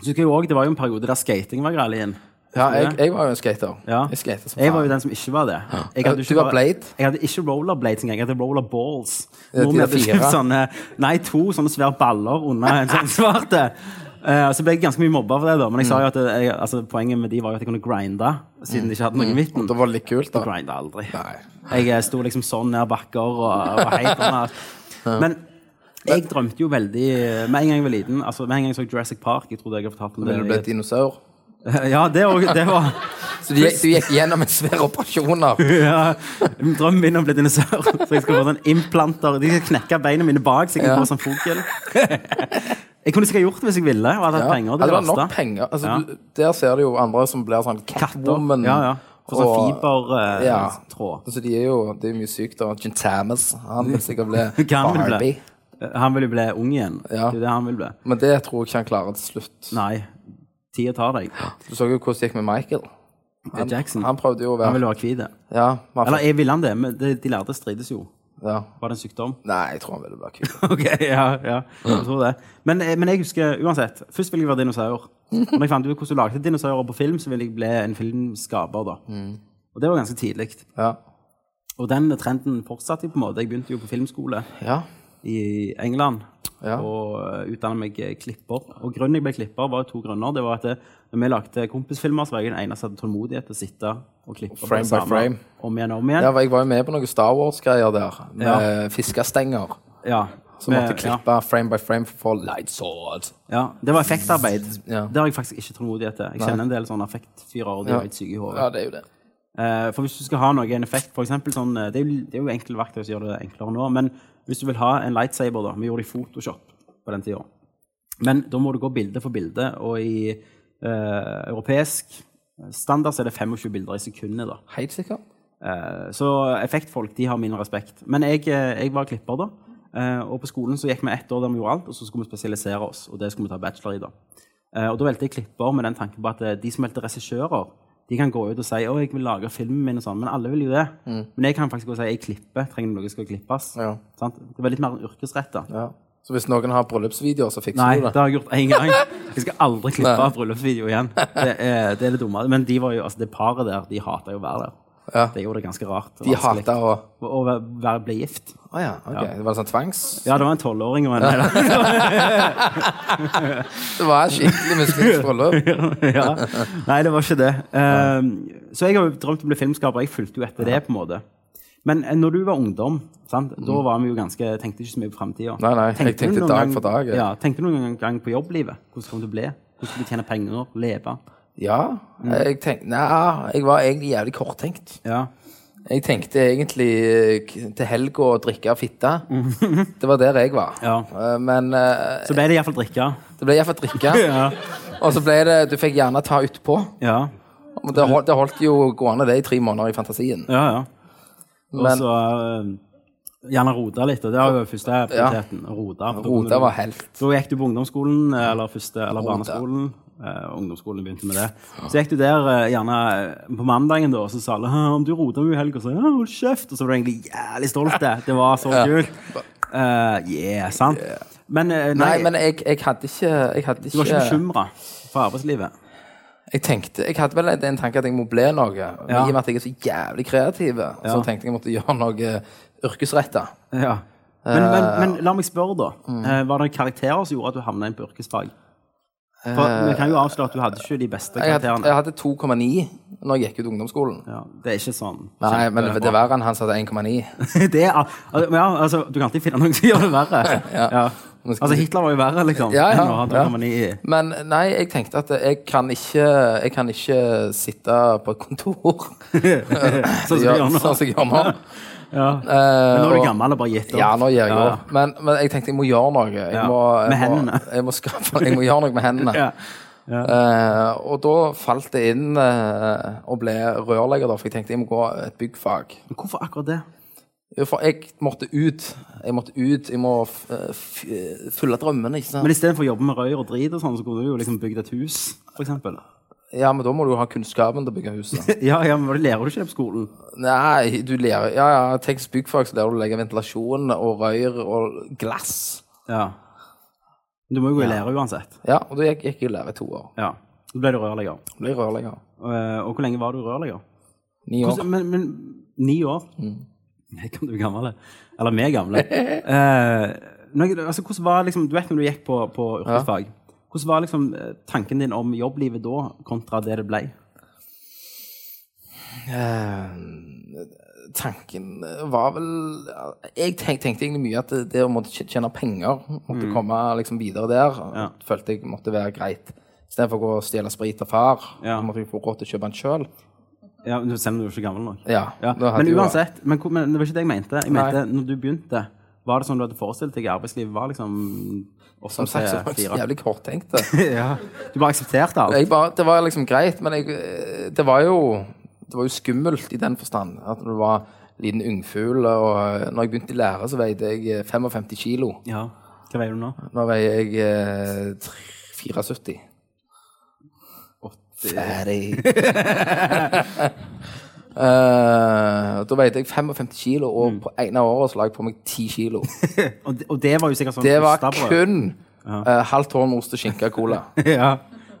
så husker jeg også, det var jo en periode der skating var greien. Ja, jeg, jeg var jo en skater. Ja. Jeg skater som Jeg var jo den som ikke var det. Jeg hadde ikke, du var Blade? Jeg hadde ikke rollerblades engang. Jeg hadde rollerballs. Der hadde fire. sånne Nei, to sånne svære baller under en sånn svarte. uh, så ble jeg ganske mye mobba for det, da. Men jeg sa jo at jeg, altså, poenget med de var jo at jeg kunne grinde, siden de ikke hadde noen midten. Det var litt kult, da. Grinda aldri. Nei. Jeg eh, sto liksom sånn ned bakker og, og helt sånn Men jeg drømte jo veldig Med en gang jeg var liten altså Med en gang jeg så Jurassic Park Jeg trodde jeg hadde fortalt om det. Ville du bli dinosaur? Ja, det, og, det var Så du, gikk- du gikk gjennom en svær operasjoner? ja, Drømmen min om å bli dinosaur. Så jeg skal få sånn implanter De skal knekke beina mine bak, så jeg kan Ja. få sånn fokil Jeg kunne sikkert gjort det hvis jeg ville. Og hadde hatt penger. Det, det var det nok penger. Altså, Ja. du, der ser du jo andre som blir sånn Catwoman. Ja, ja. For sånn fibertråd. Ja. Uh, tråd. Altså, de er jo, det er jo mye sykt. Og Jim Thomas, han vil sikkert bli? Barbie. han vil jo bli ung igjen. Ja. Det er det han vil bli. Men det tror jeg ikke han klarer til slutt. Nei. Tida tar deg. Du så jo hvordan det gikk med Michael. Han, Jackson. han prøvde jo å Han være vil være hvit. Ja, han, Eller jeg ville han det, men de, de lærde strides jo. ja. Var det en sykdom? Nei, jeg tror han ville være kul. Ok, ja, ja. Jeg tror det. Men, eh, men jeg husker uansett Først ville jeg være dinosaur. Når jeg fant ut hvordan du lagde dinosaurer på film, så ville jeg bli en filmskaper. da. Og det var ganske tidlig. Ja. Og den trenden fortsatte jeg på en måte. Jeg begynte jo på filmskole ja. I England. Ja. og uh, utdanna meg eh, klipper. Og grunnen jeg ble klipper, var to grunner. Det var at det, når vi lagde kompisfilmer, så var jeg den eneste som hadde tålmodighet til å sitte og klippe Frame by frame. om igjen og om igjen. Ja, jeg var jo med på noen Star Wars-greier der, med Ja. fiskestenger. Ja. Så måtte jeg klippe frame by frame for å få light sword. Ja, det var effektarbeid. Ja. Det har jeg faktisk ikke tålmodighet til. Jeg kjenner en del sånne effektfyrer, og de er litt syke i hodet. Ja, det er jo det. Eh, for hvis du skal ha noe, en effekt, for eksempel sånn eh, Det er jo, det er jo enkle verktøy som gjør det enklere nå, men hvis du vil ha en lightsaber, da Vi gjorde det i Photoshop på den tida. Men da må du gå bilde for bilde, og i eh, europeisk standard så er det 25 bilder i sekundet, da. Helt sikkert. Eh, så effektfolk de har min respekt. Men jeg, eh, jeg var klipper da. eh, og på skolen så gikk vi ett år der vi gjorde alt, og så skulle vi spesialisere oss. Og det skulle vi ta bachelor i. da. Eh, og da valgte jeg klipper med den tanken på at eh, de som valgte regissører, de kan gå ut og si å, jeg vil lage filmen min og sånn, men alle vil jo det. Men jeg kan faktisk gå og si jeg klipper, trenger noe som skal klippes. Ja. Sant? Det var litt mer yrkesretta. Ja. Så hvis noen har bryllupsvideoer, så fikser Nei, du det Nei, det? har jeg gjort én gang. Jeg skal aldri klippe av bryllupsvideo igjen. Det er, det er det dumme. Men de var jo, altså det paret der, de hata jo å være der. Ja. Det gjorde det ganske rart. De hata å Å være, bli gift. Å ja, ok. Det var sånn tvangs... Ja, det var en tolvåring og en nei. Det var et skikkelig muslimsk bryllup. ja. Nei, det var ikke det. Um, så jeg har jo drømt om å bli filmskaper. Jeg fulgte jo etter det, på en måte. Men eh, når du var ungdom, sant? da var vi jo ganske, tenkte ikke så mye på framtida. Nei, nei, jeg tenkte dag for dag, Ja. Ja, tenkte du noen gang på jobblivet? Hvordan kom du til å bli? Hvordan skulle du tjene penger? Leve? Ja, jeg tenkte Nei, jeg var egentlig jævlig korttenkt. Ja. Jeg tenkte egentlig eh, til helga å drikke fitte. Det var der jeg var. Ja. Eh, Men eh, Så ble det iallfall drikke. det ble iallfall drikke. Ja. Og så ble det Du fikk gjerne ta utpå. Ja, Det holdt, det holdt jo gående det i tre måneder i fantasien. ja. ja. Og Men- så eh, gjerne rote litt. Og det var jo første prioriteten. Ja. rote. for Roda var helt. Da gikk du på ungdomsskolen, eller, første, eller barneskolen. Uh, ungdomsskolen begynte med det. Så gikk du der uh, gjerne eh, på mandagen, da, og så sa alle om du rota mye i helga, så ja, hold kjeft. Og så var du egentlig jævlig stolt. Det, det var så Ja. kult. Uh, yeah, sant? Men, Nei, nei, men jeg, jeg hadde ikke Jeg hadde du var ikke bekymra for arbeidslivet? Jeg tenkte, jeg hadde vel en tanke at jeg må bli noe. Ja. I og med at jeg er så jævlig kreativ, så tenkte jeg jeg måtte gjøre noe yrkesretta. Ja. Men, men, Eh, men la meg spørre, da. mm. Eh, var det karakterer som gjorde at du havna inn på yrkesfag? For Vi kan jo avsløre at du hadde ikke de beste Eh, Jeg hadde, karakterene. jeg hadde 2,9 når jeg gikk ut ungdomsskolen. Ja, det er ikke sånn. Nei, men kjempebra. det er verre enn han som hadde 1,9. det er, al- ja, altså, du kan alltid finne noen som gjør det verre. ja. ja. Altså, Hitler var jo verre, liksom. Ja, ja, ja. Men nei, jeg tenkte at jeg kan ikke, jeg kan ikke sitte på et kontor. Sånn som du gjør nå. Sånn som jeg gjør nå. Ja. Eh, Men nå er du gammel og bare gitt opp. Ja, nå gir jeg Ja, opp. Men, men jeg tenkte jeg må gjøre noe. Jeg Ja, må, jeg med må, hendene. Jeg må, skaffe, jeg må gjøre noe med hendene. Ja. Ja. Eh, og da falt det inn uh, og ble rørlegger, da, for jeg tenkte jeg må gå et byggfag. Men hvorfor akkurat det? Jo, For jeg måtte ut. Jeg måtte ut. Jeg må f f fylle drømmene, ikke sant. Men istedenfor å jobbe med røyr og drit, og sånn, så kunne du jo liksom bygd et hus, eksempel. Ja, men da må du jo ha kunnskapen til å bygge huset. Ja, ja, men det lærer du ikke det på skolen. Nei, du lærer Ja, ja, tenk byggfag så lærer du å legge ventilasjon og rør og glass. Ja. Du må jo gå i lære uansett. Ja, og da gikk jeg i lære i to år. Ja. Så ble du rørlegger. Ble rørlegger. Eh, Og hvor lenge var du rørlegger? Ni år. Hvordan, men, men ni år? Jeg kan du er gammel. Eller vi er gamle. Eh, når, altså, hvordan var liksom, Du vet når du gikk på, på yrkesfag. Hvordan var liksom eh, tanken din om jobblivet da kontra det det ble? Eh, tanken var vel Jeg tenkte, tenkte egentlig mye at det, det å måtte tjene penger, måtte komme liksom videre der, Ja. følte jeg måtte være greit. Istedenfor å gå og stjele sprit av far, Ja. måtte jeg få råd til å kjøpe den sjøl. Ja, Selv om du er ikke gammel nok? Ja, Ja. Men uansett, men, men det var ikke det jeg mente. Jeg Nei. mente, når du begynte, var det sånn du hadde forestilt deg arbeidslivet var liksom åtte Som sagt, så var jeg så jævlig korttenkte. ja. Du bare aksepterte alt? Bare, det var liksom greit, men jeg, det var jo det var jo skummelt i den forstand. At du var liten ungfugl. Og når jeg begynte i lære, så veide jeg 55 kilo. Ja. Hva veier du nå? Nå veier jeg eh, tre- 74. Ferdig. Eh, da veide jeg 55 kilo, og på ene året så la jeg på meg 10 kilo. Og det, og det var jo sikkert sånn Det var kun uh, halvt med ost og skinke og cola. ja.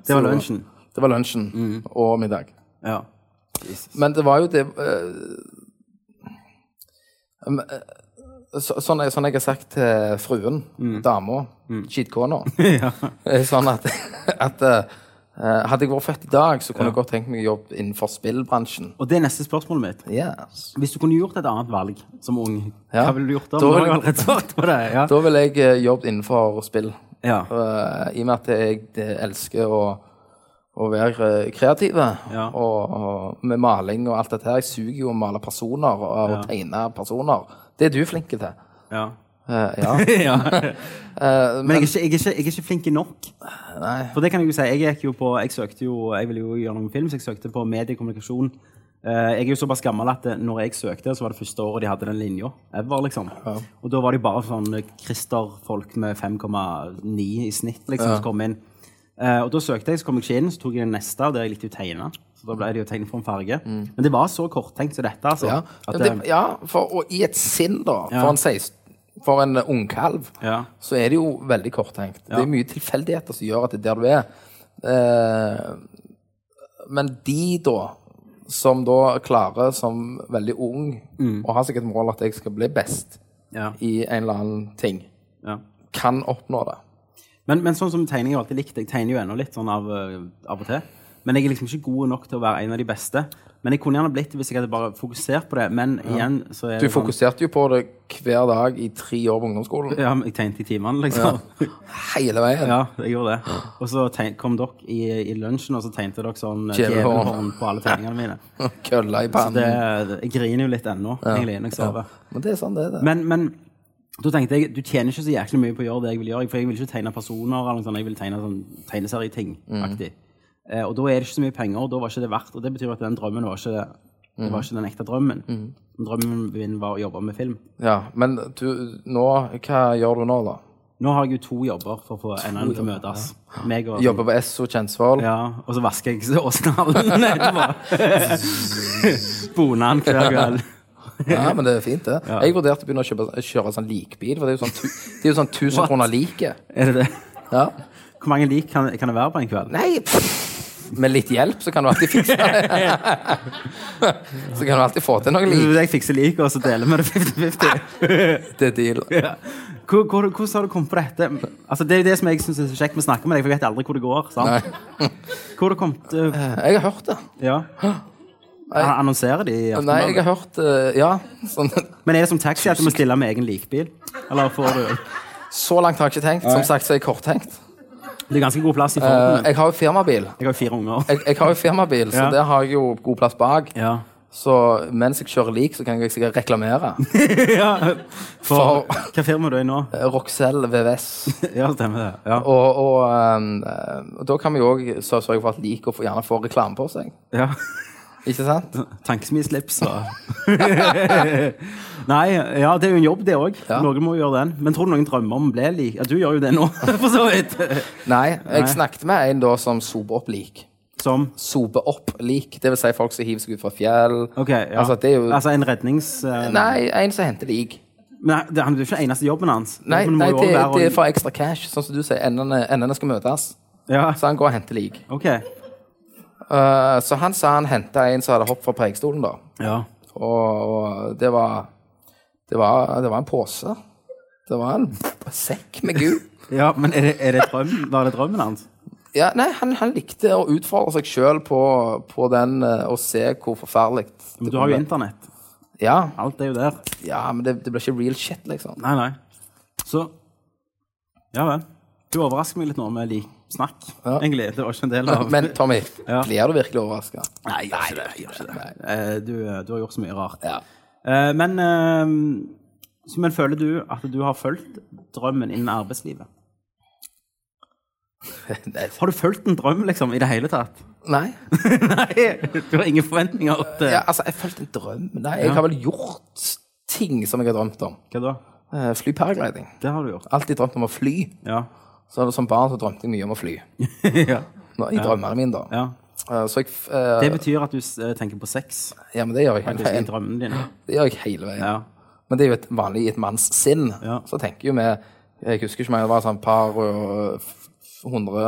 Det var lunsjen. Det var lunsjen og middag. Ja. Men det var jo det uh, så, sånn, sånn jeg har sagt til fruen, dama, skittkona, ja. sånn at, at hadde jeg vært født i dag, så kunne jeg godt tenkt meg å jobbe innenfor spillbransjen. Og det er neste spørsmålet mitt. Yes. Hvis du kunne gjort et annet valg som ung, Ja. hva ville du gjort da? Da ville jeg-. Da ville jeg eh, jobbet innenfor spill. ja. Uh, I og med at jeg eh, elsker å, å være kreativ. Ja. og, og med maling og alt dette her. Jeg suger jo å male personer og Ja. tegne personer. Det er du flink til. ja. Eh, ja. ja. Eh, Men jeg er, ikke, jeg, er ikke, jeg er ikke flink nok. nei. For det kan jeg jo si. Jeg gikk jo på Jeg søkte jo Jeg ville jo gjøre noen film, så jeg søkte på mediekommunikasjon. Eh, jeg er jo såpass gammel at når jeg søkte, så var det første året de hadde den linja. Liksom. Ja. Og da var det bare sånn Christer-folk med 5,9 i snitt liksom, som kom inn. Og da søkte jeg, så kom jeg ikke inn, så tok jeg den neste, og der jeg likte å tegne. Så da ble det jo tegnet for en farge. Men det var så korttenkt som dette, altså. Ja, At, det, ja for, og i et sinn, da, Ja. for en, 16 for en ungkalv, Ja. så er det jo veldig korttenkt. Det er mye tilfeldigheter som gjør at det er der du er. Eh, men de, da, som da klarer som veldig ung å ha seg et mål at jeg skal bli best ja, i en eller annen ting, ja. kan oppnå det. Men, men sånn som tegning er alltid likt. Jeg tegner jo ennå litt sånn av, eh, av og til. Men jeg er liksom ikke god nok til å være en av de beste. Men jeg kunne gjerne blitt det hvis jeg hadde bare fokusert på det. Men igjen så er Du det sånn- fokuserte jo på det hver dag i tre år på ungdomsskolen. Ja, men jeg tegnte i timene, liksom. Hele veien. Ja, jeg gjorde det. Og så tegn, kom dere i, i lunsjen, og så tegnte dere sånn eh, Djevelhorn. djevelhorn på alle tegningene mine. Kølla i Så pannen. det, det, jeg griner jo litt ennå, egentlig, når jeg sover. Men det er sånn det er. det. Men, men da tenkte jeg, du tjener ikke så jæklig mye på å gjøre det jeg vil gjøre. For jeg vil ikke tegne personer, eller noe sånt. jeg vil tegne sånn tegneserieting-aktig. Eh, og da er det ikke så mye penger, og da var ikke det verdt. Og det betyr at den drømmen var ikke, det var ikke den ekte drømmen. Drømmen min var å jobbe med film. Ja, men du, nå, hva gjør du nå, da? Nå har jeg jo to jobber for å få endene til å møtes. Meg og, Jobber på Esso Kjensvoll? Ja, og så vasker jeg Åsnhallen etterpå. Bonan hver kveld. Ja, men det er fint, det. Jeg vurderte å begynne å kjøpe, kjøre sånn likbil, for det er jo sånn, det er jo sånn 1000 What? kroner liket. Er det det? Ja. Hvor mange lik kan, kan det være på en kveld? Nei, pff, med litt hjelp så kan du alltid fikse det. så kan du alltid få til noe lik. Jeg fikser lik, og så deler vi det 50-50. Det er deal. Ja. Hvor, hvor, hvordan har du kommet på dette? Altså, det er jo det som jeg synes er så kjekt med å snakke med deg, for jeg vet aldri hvor det går. sant? Hvor har du kommet uh, Jeg har hørt det. Ja. Jeg... Annonserer de i Nei, jeg har hørt uh, Ja. Sånn, Men er det som taxi at du må stille med egen likbil? Eller får du så langt har jeg ikke tenkt. Som sagt så er jeg korttenkt. Det er ganske god plass i fronten. Forden. jeg har jo firmabil. Jeg har jo fire unger. Jeg, jeg har jo firmabil, så Ja. der har jeg jo god plass bak. Ja. Så mens jeg kjører lik, så kan jeg sikkert reklamere. ja. For, For- Hva firma er du i nå? Roxel Roxell VVS. Ja, stemmer det. Ja. Og, og, um, eh, og da kan vi òg sørge for at lik gjerne får reklame på seg. ja. Ikke sant? Tankesmislips og Nei, ja, det er jo en jobb, det òg. Ja. Noen må gjøre den. Men tror du noen drømmer om å bli lik? Ja, du gjør jo det nå, for så vidt. Nei, jeg Nei. snakket med en da som soper opp lik. Som Sober opp lik, det vil si folk som hiver seg ut fra fjell. OK, ja. Altså, det jo Altså en rednings... eh, Nei, en som henter lik. Men det, er jo ikke eneste jobben hans. Nei, nei det, det er for ekstra cash, sånn som du sier. Endene, endene skal møtes. Ja, Så han går og henter lik. OK. Eh, så han sa han henta en som hadde hoppet fra prekestolen, da. Ja. Og, og det var det var, det var en pose. Det var en sekk med gul. ja men er det, er det drøm? Var det drømmen hans? Ja, nei, han, han likte å utfordre seg sjøl på, på den eh, og se hvor forferdelig Men du har jo internett. Ja, Alt er jo der. ja men det, det blir ikke real shit, liksom. Nei, nei. Så Ja vel. Du overrasker meg litt nå med lik snakk, Ja. egentlig. Det var ikke en del av Men Tommy, Ja. blir du virkelig overraska? Nei, jeg gjør ikke det. Jeg gjør ikke det. Eh, Du, du har gjort så mye rart. Ja. Eh, Men, eh, så, men føler du at du har fulgt drømmen innen arbeidslivet? Har du fulgt en drøm, liksom, i det hele tatt? Nei. Nei, du har ingen forventninger til Ja, altså, jeg fulgte en drøm. Nei, jeg har vel gjort ting som jeg har drømt om. Hva da? Eh, Fly paragliding. Det har du gjort. Alltid drømt om å fly. Ja. Så som barn så drømte jeg mye om å fly. ja. Nå, I drømmene mine, da. ja. Så jeg eh, Det betyr at du eh, tenker på sex Ja, men det gjør jeg faktisk, i drømmene dine. Det gjør jeg hele veien. Ja. Men det er jo et vanlig i et manns sinn. Ja. Så tenker jo vi Jeg husker ikke om det var sånn par hundre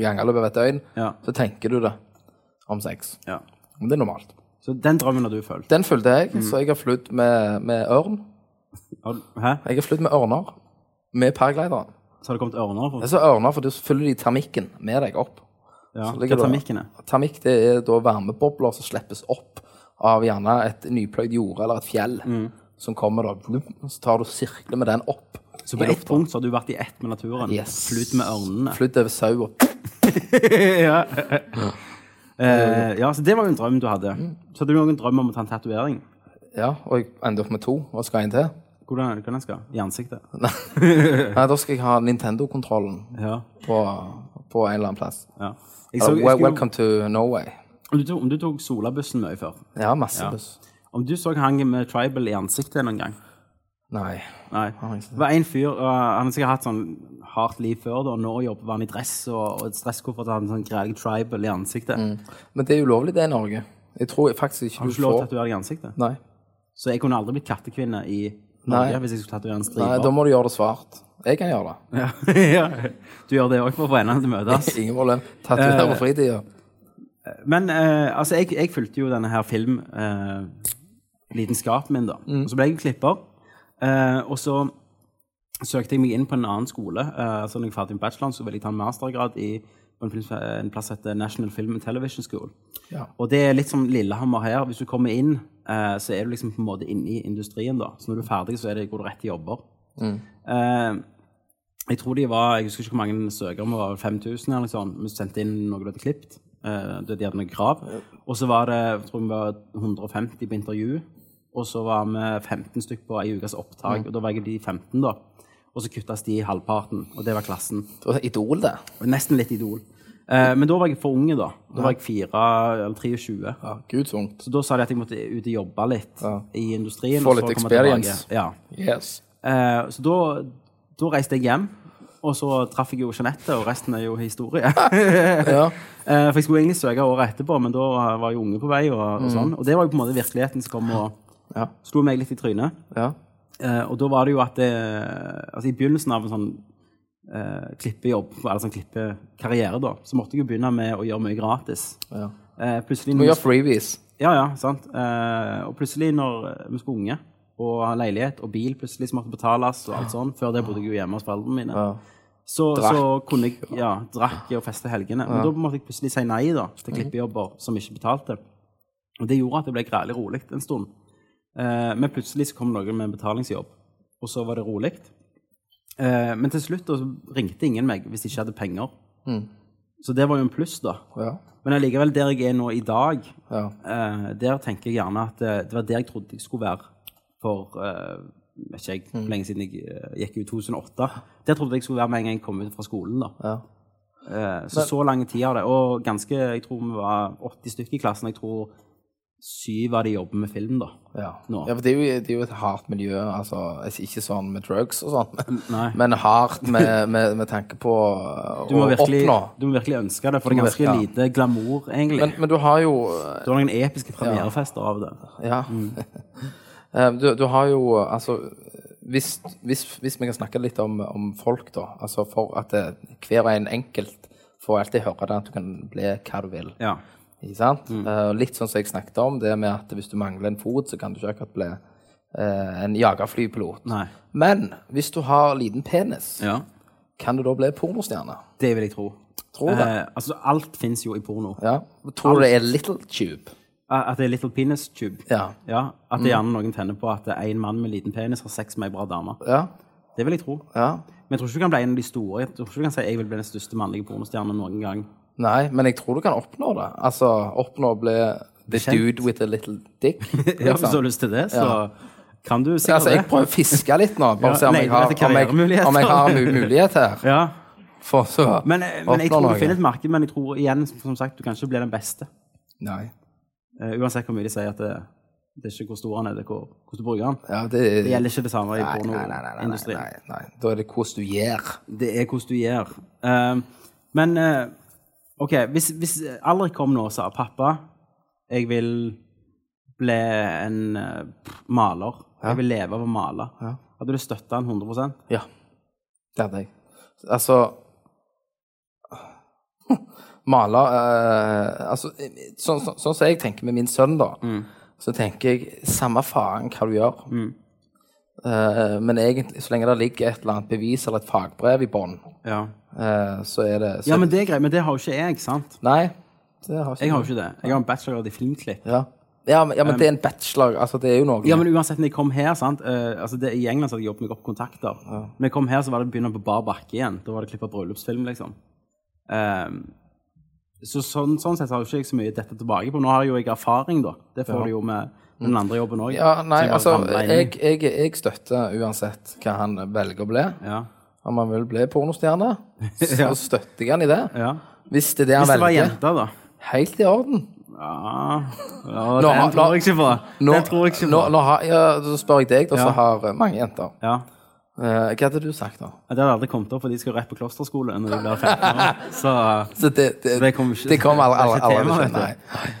ganger i løpet av et døgn. Ja. Så tenker du det om sex. ja. Men det er normalt. Så den drømmen har du følt? Den fulgte jeg, så jeg har flydd med, med ørn. Hæ? Jeg har flydd med ørner. Med paraglideren. Så har det kommet ørner? For, er så ørner, for da fyller de termikken med deg opp. ja. Hva er termikken er? Termikk det er da varmebobler som slippes opp av gjerne et nypløyd jorde eller et fjell. Mm. Som kommer da, så tar du sirkler med den opp. Så på ett punkt så har du vært i ett med naturen. Yes. Flydd med ørnene. Flydd over sau og ja. Eh, ja, så det var jo en drøm du hadde. Mm. Så hadde du noen drøm om å ta en tatovering. Ja, og jeg endte opp med to. Hva skal en til? Hvordan, hvordan skal I ansiktet? Nei, da skal jeg ha Nintendo-kontrollen Ja. på, på en eller annen plass. ja. Jeg Uh, så, jeg skulle, welcome to Norway. om, du om du tok Solabussen mye før Ja, masse Ja. buss. Om du så han med Tribal i ansiktet noen gang? Nei. Nei. Har Det var en fyr, og han har sikkert hatt sånn hardt liv før, da. og Nå jobber han i dress og, og stresskoffert og hadde en sånn grei tribal i ansiktet. Men det er ulovlig, det i Norge. Jeg tror faktisk ikke du Har du du ikke lov til å får tatovere deg i ansiktet? Nei. Så jeg kunne aldri blitt kattekvinne i Norge Nei. hvis jeg skulle tatovere en Nei, da må du gjøre det svart. Jeg kan gjøre det. Ja. Du gjør det òg for å få endene til å møtes. Ingen problem. Tatovere Eh, på fritida. Men eh, altså, jeg, jeg fulgte jo denne her filmlidenskapen min, da. Og så ble jeg klipper. Eh, og så søkte jeg meg inn på en annen skole. Uh, så når jeg ferdig med bacheloren, så ville jeg ta en mastergrad i, på en, film, en plass som heter National Film and Television School. Ja. Og det er litt som Lillehammer her. Hvis du kommer inn, eh, så er du liksom på en måte inne i industrien, da. Så når du er ferdig, så er det, går du rett til jobber. Eh, jeg tror de var Jeg husker ikke hvor mange søkere, men det var 5000 eller noe sånt. Vi sendte inn noe du hadde klippet. Eh, de hadde noen krav. Og så var det jeg tror vi var 150 på intervju. Og så var vi 15 stykker på ei ukes opptak. Og da var jeg de 15, da. Og så kuttes de i halvparten, og det var klassen. Det var Idol, det. Nesten litt idol. Eh, men da var jeg for unge, da. Da var jeg 4 eller 23. Ja, Gud så ungt. Så da sa de at jeg måtte ut og jobbe litt Ja. i industrien. Få og så litt komme experience. tilbake. Ja. Yes. Eh, så da, da reiste jeg hjem, og så traff jeg jo Jeanette, og resten er jo historie. Ja. Eh, for jeg skulle egentlig søke året etterpå, men da var jo unge på vei, og, og sånn. Og det var jo på en måte virkeligheten som kom og Ja. slo meg litt i trynet. ja. Eh, og da var det jo at det, altså I begynnelsen av en sånn eh, klippejobb, eller sånn klippekarriere, da, så måtte jeg jo begynne med å gjøre mye gratis. ja. Eh, plutselig gjøre freebies. Ja, ja, sant. Eh, og plutselig når vi skulle unge, og ha leilighet og bil plutselig som måtte betales, og alt sånt, før det bodde jeg jo hjemme hos foreldrene mine, Ja. så, så kunne jeg ja, drakk og feste helgene. Men da måtte jeg plutselig si nei da, til klippejobber som ikke betalte. Og det gjorde at det ble grælig rolig en stund. Eh, men plutselig så kom noen med en betalingsjobb, og så var det rolig. Eh, men til slutt så ringte ingen meg hvis de ikke hadde penger. Så det var jo en pluss, da. Ja. Men allikevel, der jeg er nå i dag, Ja. eh, der tenker jeg gjerne at det var der jeg trodde jeg skulle være for eh, vet ikke jeg, hvor lenge siden jeg gikk ut 2008. Der trodde jeg skulle være med en gang jeg kom ut fra skolen. da. ja. Eh, så så lang tid har det. Og ganske, jeg tror vi var 80 stykker i klassen. Jeg tror syv av de jobber med film, da. Ja. Ja, for det er, jo, det er jo et hardt miljø. Altså, ikke sånn med drugs og sånn, men, men hardt med, med, med tanke på å Du virkelig, oppnå. du må virkelig ønske det, for det er ganske ganske ja. lite glamour, egentlig. Men, men du har jo du har noen episke premierefester av det. Ja. Mm. du, du har jo Altså, hvis, hvis, hvis vi kan snakke litt om, om folk, da. Altså for at det, hver og en enkelt får alltid høre det at du kan bli hva du vil. Ja. Ikke sant? Mm. Uh, litt sånn som jeg snakket om, det med at hvis du mangler en fot, så kan du ikke akkurat bli uh, en jagerflypilot. Men hvis du har liten penis, Ja. kan du da bli pornostjerne? Det vil jeg tro. Tror det? Uh, altså, alt fins jo i porno. Ja. Tror du det er little tube? At det er little penis tube. Ja. Ja, At det gjerne noen tenner på at en mann med liten penis har sex med ei bra dame. Ja. Det vil jeg tro. ja. Men jeg tror ikke du kan bli en av de store. Jeg tror ikke du kan si jeg vil bli den største mannlige pornostjernen noen gang. Nei, men jeg tror du kan oppnå det. Altså oppnå å bli the Kjent. dude with a little dick. Ja, Hvis du har Liksom. lyst til det, så kan du sikkert Altså, jeg prøver å fiske litt nå, bare Ja, se om jeg har, om jeg, om jeg har mulighet her. Ja, For så men, men jeg tror du finner et marked, men jeg tror igjen, som sagt, du kan ikke bli den beste. Nei. Uh, uansett hvor mye de sier at det, det er ikke hvor stor han er, det er hvor, hvordan du bruker han. Ja, det, Det gjelder ikke det samme i pornoindustrien. nei, nei, nei, nei, nei. Da er det hvordan du gjør. Det er hvordan du gjør. Uh, men eh, OK, hvis, hvis Alrik kom nå og sa 'Pappa, jeg vil bli en eh, maler. Jeg vil leve av å male', Ja. hadde du støtta han 100% Ja, det hadde jeg. Altså Male eh, altså, Sånn sånn- sånn som jeg tenker med min sønn, da, Mm. så tenker jeg samme faen hva du gjør. Eh, men egentlig, så lenge det ligger et eller annet bevis eller et fagbrev i bånn, Ja. eh, så er det så, ja, men det er greit. Men det har jo ikke jeg, sant? Nei, det har ikke Jeg har jo ikke det. Jeg har en bachelorgrad i filmklipp. Ja, ja, men, ja, men det er en bachelor. Altså, det er jo noe Ja, men uansett, når jeg kom her, sant Uh, altså det, I England så hadde jeg jobbet meg opp kontakter. Når jeg kom her, så var det begynne på bar bakke igjen. Da var det klippet bryllupsfilm, liksom. Um, så sånn, sånn sett har jo ikke jeg så mye dette tilbake på. Nå har jeg jo jeg erfaring, da. Det får du jo med den andre jobben òg. Ja, nei, altså, jeg, jeg, jeg støtter uansett hva han velger å bli. ja. Om han vil bli pornostjerne, så Ja. støtter jeg han i det. ja. Hvis det er det han Hvis det var velger. da. Helt i orden. Ja, ja Nå Den tror jeg ikke på. Nå, Den tror jeg ikke på. nå har, ja, så spør jeg deg, da, Ja. har eh, mange jenter. Ja. Uh, hva hadde du sagt, da? Det hadde aldri kommet opp, for de skal rappe rett på klosterskole når de blir 15 år. Så Så det, det, Det kommer ikke- det kommer aldri, ikke aldri, aldri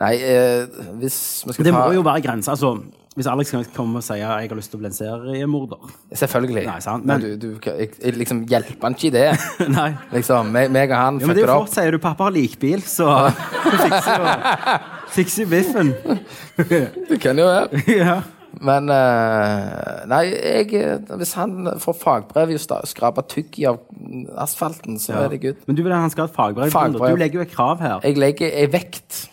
nei eh, hvis vi skal det ta må jo være grenser. Altså, hvis Alex kan komme og si at jeg har lyst til å bli en seriemorder Selvfølgelig. Nei, sant, men men- du, du, jeg, jeg liksom hjelper han ikke i det. Nei. Liksom, meg, meg og han Ja, men det er fucker jo det flott, sier du. Pappa har likbil, så fikser jo fikser jo biffen. Det kan jo være. ja. Men eh, Nei, jeg, eh, hvis han får fagbrev i å sta- skrape tygg i av asfalten, så er det good. Men du vil at han skal ha et fagbrev? Fagbrev. Du legger jo et krav her. Jeg legger ei vekt.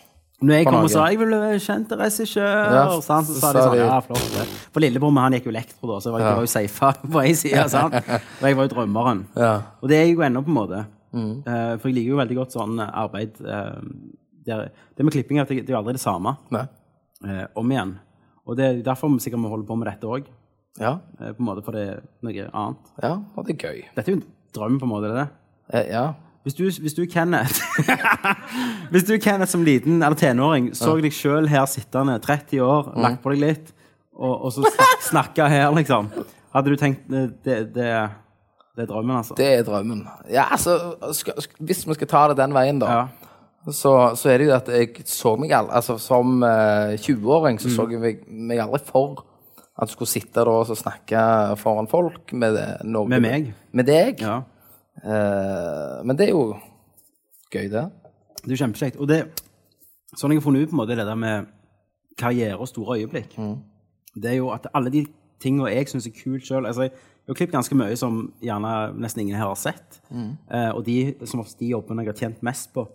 Når jeg kom og sa jeg ville bli kjent regissør, Ja, sant, så sa de sånn Ja, flott. det. For lillebror min han gikk jo elektro, da, så var jeg, var jo safa på ei side. sant? Og jeg var jo drømmeren. Ja. Og det er jeg jo ennå, på en måte. Mm. Uh, for jeg liker jo veldig godt sånn eh, arbeid uh, der, Det med klipping er det, det er jo aldri det samme eh, om igjen. Og det er derfor vi sikkert må holde på med dette òg, Ja. på en måte, for det er noe annet. ja, og det er gøy. Dette er jo en drøm, på en måte. det det. Eh, ja. Hvis du, hvis du Kenneth Hvis du Kenneth som liten eller tenåring så deg sjøl her sittende 30 år, Mm. lagt på deg litt, og, og så snak, snakka her, liksom Hadde du tenkt eh, det, det, det er drømmen, altså? Det er drømmen. Ja, altså, skal, sk- Hvis vi skal ta det den veien, da, Ja. så, så er det jo at jeg så meg aldri Altså, som eh, 20-åring så Mm. så jeg meg, meg aldri for at du skulle sitte da og så snakke foran folk med det, noe Med meg? Med deg. Ja. Eh, men det er jo gøy, det. Det er jo kjempekjekt. Og det, sånn jeg har funnet ut på en måte, det der med karriere og store øyeblikk, det er jo at alle de tingene jeg syns er kult sjøl altså, Jeg har klippet ganske mye som gjerne nesten ingen her har sett. Eh, og de som ofte de jobbene jeg har tjent mest på.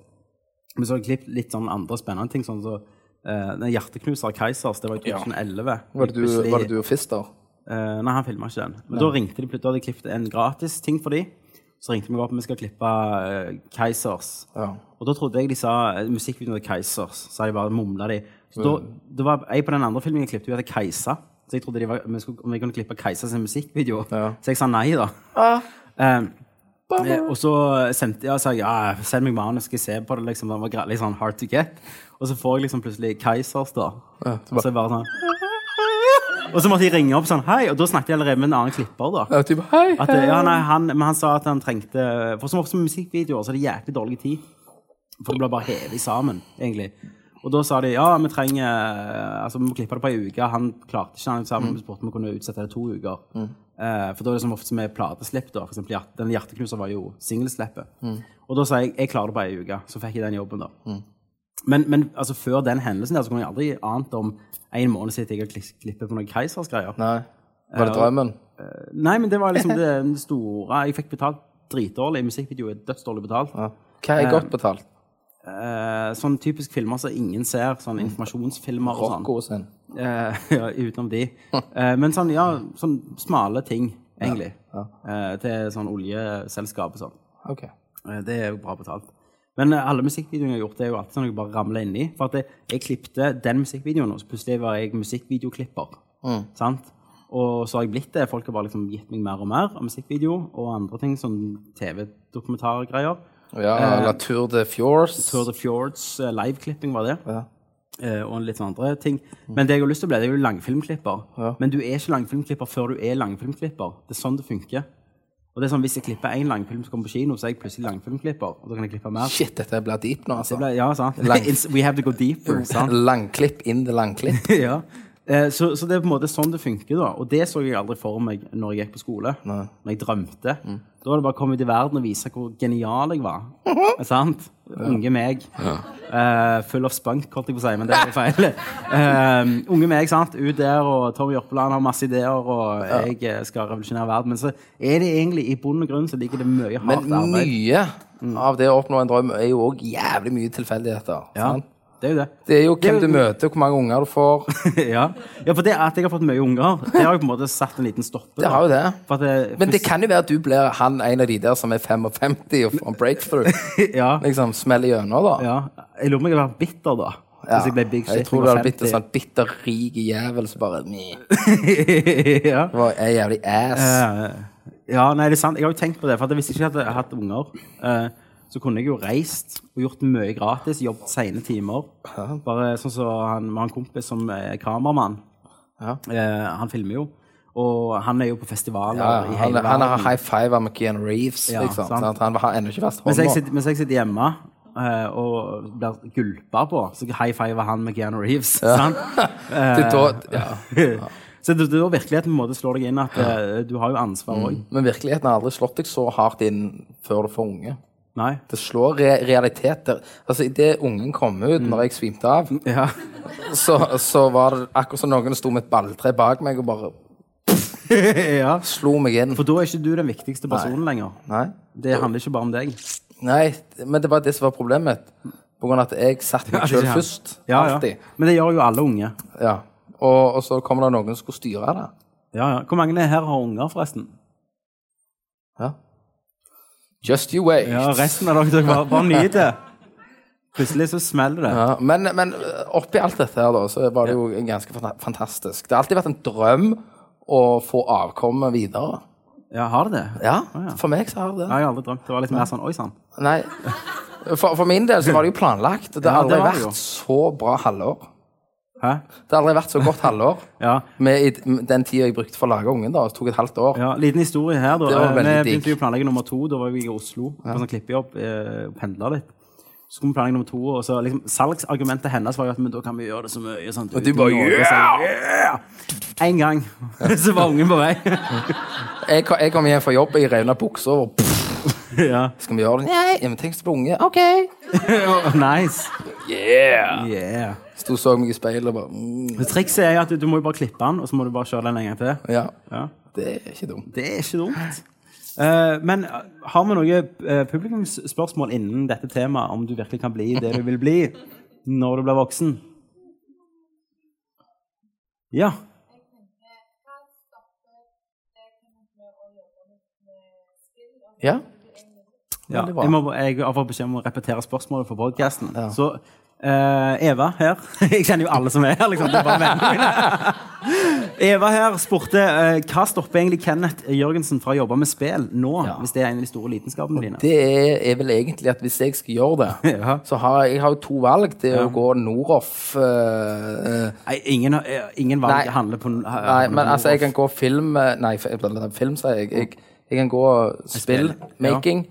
Men så har jeg klippet litt sånn andre spennende ting. sånn så uh, Den 'Hjerteknuser' Keisers, det var i 2011. Var det du, var det du og Fister? Uh, nei, han filma ikke den. Men da ringte de da hadde jeg klippet en gratis ting for de. Så ringte de meg opp vi skal klippe uh, Keisers. Ja. Og da trodde jeg de sa eh, musikkvideoen til Keisers. Så de bare mumla de. Så da, det var jeg på den andre filmen jeg klippet, hun heter Keisa. Så jeg trodde de var, vi skulle, om vi kunne klippe Keisa sin musikkvideo. Ja. Så jeg sa nei, da. Eh, Um, og så sendte jeg, sa jeg ja, send meg manus, skal jeg se på det. liksom, Det var litt sånn hard to get. Og så får jeg liksom plutselig Keisers, da. Ja, og så bare sånn Og så måtte jeg ringe opp sånn Hei, og da snakket jeg allerede med en annen klipper, da. Ja, typ, hei, At, hei. ja, nei, han, men han sa at han trengte For som ofte med musikkvideoer så er det jæklig dårlig tid. For det blir bare hevet sammen, egentlig. Og da sa de ja, vi trenger eh, Altså, vi må klippe det på ei uke. Han klarte ikke han sa vi spurte om vi kunne utsette det to uker. Eh, for da er det som ofte med plateslipp, da. For eksempel, den hjerteknuser var jo singelslippet. Og da sa jeg jeg klarer det på ei uke. Så fikk jeg den jobben, da. Men, men altså, før den hendelsen der, så kunne jeg aldri ant om en måned siden jeg har klippet på noen Keisers greier. Nei. Var det drømmen? Nei, men det var liksom det, store Jeg fikk betalt dritdårlig. Musikkvideo er dødsdårlig betalt. Ja. Hva er godt betalt? Uh, sånn typisk filmer som ingen ser. Sånn informasjonsfilmer og sånn. Rocco sin. Uh, ja, utenom de. Uh, men sånn, ja, sånn smale ting, egentlig. Eh, til sånn oljeselskap og sånn. Okay. Eh, det er jo bra betalt. Men eh, alle musikkvideoene jeg har gjort, det er jo alltid sånn at jeg bare ramler inni. For at jeg, jeg klippte den musikkvideoen, og så plutselig var jeg musikkvideoklipper. Sant? Og så har jeg blitt det. Folk har bare liksom gitt meg mer og mer av musikkvideo og andre ting, sånn TV-dokumentargreier. Ja, La Tour de Fjords. Tour de Fjords eh, liveklipping var det. Ja. Eh, og litt sånne andre ting. Men det jeg har lyst til å bli, det er jo langfilmklipper. Ja. Men du er ikke langfilmklipper før du er langfilmklipper. Det er sånn det funker. Og det er sånn, Hvis jeg klipper én langfilm som kommer på kino, så er jeg plutselig langfilmklipper. Og da kan jeg klippe mer. Shit, dette blir deep nå, altså. ble, ja, sant? Lang- We have to go deeper. sant? Langklipp in the langklipp. ja. Eh, så, så det er på en måte sånn det funker. da Og det så jeg aldri for meg når jeg gikk på skole. Når jeg drømte. Da var det bare å komme ut i verden og vise hvor genial jeg var. Sant? Unge meg. Eh, full of spunk, holdt jeg på å si, men det er jo feil. Uh, unge meg, sant. Ut der, og Tommy Jørpeland har masse ideer, og jeg eh, skal revolusjonere verden. Men så er det egentlig i bunn og grunn så ligger det mye hardt arbeid. Men mye av det å oppnå en drøm er jo òg jævlig mye tilfeldigheter. Ja, sant? Det er jo det. Det er jo hvem er jo- du møter, hvor mange unger du får. ja. ja, for det at jeg har fått mye unger, det har jo på en måte satt en liten stopper. Det har jo det. For det, Men det kan jo være at du blir han en av de der som er 55 og får en breakthrough. ja, Liksom smeller gjennom, da. ja. Jeg lurer på om jeg var bitter da. Hvis jeg ble big shit. jeg tror du hadde blitt en sånn bitter, rik jævel som bare ja. var er jævlig ass. Uh, ja, nei, det er sant. Jeg har jo tenkt på det. For hvis jeg ikke hadde hatt unger, eh, så kunne jeg jo reist og gjort mye gratis. Jobbet sene timer. Bare sånn som han, med en kompis som er kameramann. Ja. Eh, han filmer jo. Og han er jo på festivaler Ja, i han, verden. han har high five med Keanu Reeves. Ja, liksom, sant. sant? Han har ennå ikke fast hånda. mens jeg sitter hjemme eh, og blir gulpa på, så high fiver han med Keanu Reeves. Ja. så det, det er virkeligheten måte slår deg inn at eh, du har jo ansvar òg. Men virkeligheten har aldri slått deg så hardt inn før du får unge. Nei. Det slår re realiteter. Altså, Idet ungen kom ut, når jeg svimte av, Ja. så, så var det akkurat som noen sto med et balltre bak meg og bare ja. slo meg inn. For da er ikke du den viktigste personen lenger. Nei. Det handler ikke bare om deg. Nei, men det var det som var problemet. På grunn av at jeg satte meg sjøl ja. først. Ja, ja. Alltid. Men det gjør jo alle unge. Ja. Og, og så kommer det noen som skulle styre det. Ja, ja. Hvor mange her har unger, forresten? Ja. Just you wait. Ja, Resten av dere, bare, bare nyt det. Plutselig så smeller det. Ja, men, men oppi alt dette her, da, så var det jo ganske fantastisk. Det har alltid vært en drøm å få avkommet videre. Ja, har det det? Ja, ja. for meg så har det Ja, jeg har aldri drømt. Det var litt mer sånn Oi sann. Nei. For, for min del så var det jo planlagt. Det har aldri det det jo. vært så bra halvår. Hæ? Det har aldri vært så godt halvår. Ja. Med i den tida jeg brukte for å lage ungen. da, Det tok et halvt år. ja. Liten historie her, da. Eh, Vi begynte jo å planlegge nummer to. Da var vi i Oslo på sånn klippejobb eh, og pendla litt. Så kom planlegge nummer to, og så liksom salgsargumentet hennes var jo at men da kan vi gjøre det så mye. Sant? Og du bare, yeah! En gang, så var ungen på vei. Jeg, ko- jeg kom hjem fra jobb, jeg rev bukser. og ja. Skal vi gjøre det? Nei, ja, men tenk så på unge. OK. nice. Yeah. Yeah. Sto og så meg i speilet og bare mm, Trikset er at du, må jo bare klippe den, og så må du bare kjøre den en gang til. Ja. Ja. Det er ikke dumt. Det er ikke dumt. Uh, men eh, har vi noe uh, publikumsspørsmål innen dette temaet, om du virkelig kan bli det du vil bli når du blir voksen? Ja. Ja. ja. Jeg, må, jeg har fått beskjed om å repetere spørsmålet for podkasten. Så eh, Eva her Jeg kjenner jo alle som er her, liksom. Er. Eva her spurte uh, hva stopper egentlig Kenneth Jørgensen fra å jobbe med spill nå, Ja. hvis det er en av de store lidenskapene dine? Det er, er vel egentlig at hvis jeg skal gjøre det, Ja. så har jeg, jeg har jo to valg. Det er Ja. å gå Noroff eh, eh, Nei, ingen, ingen valg Nei. handler på Nei, men altså, jeg kan gå film Nei, film, sier jeg. jeg. Jeg kan gå spillmaking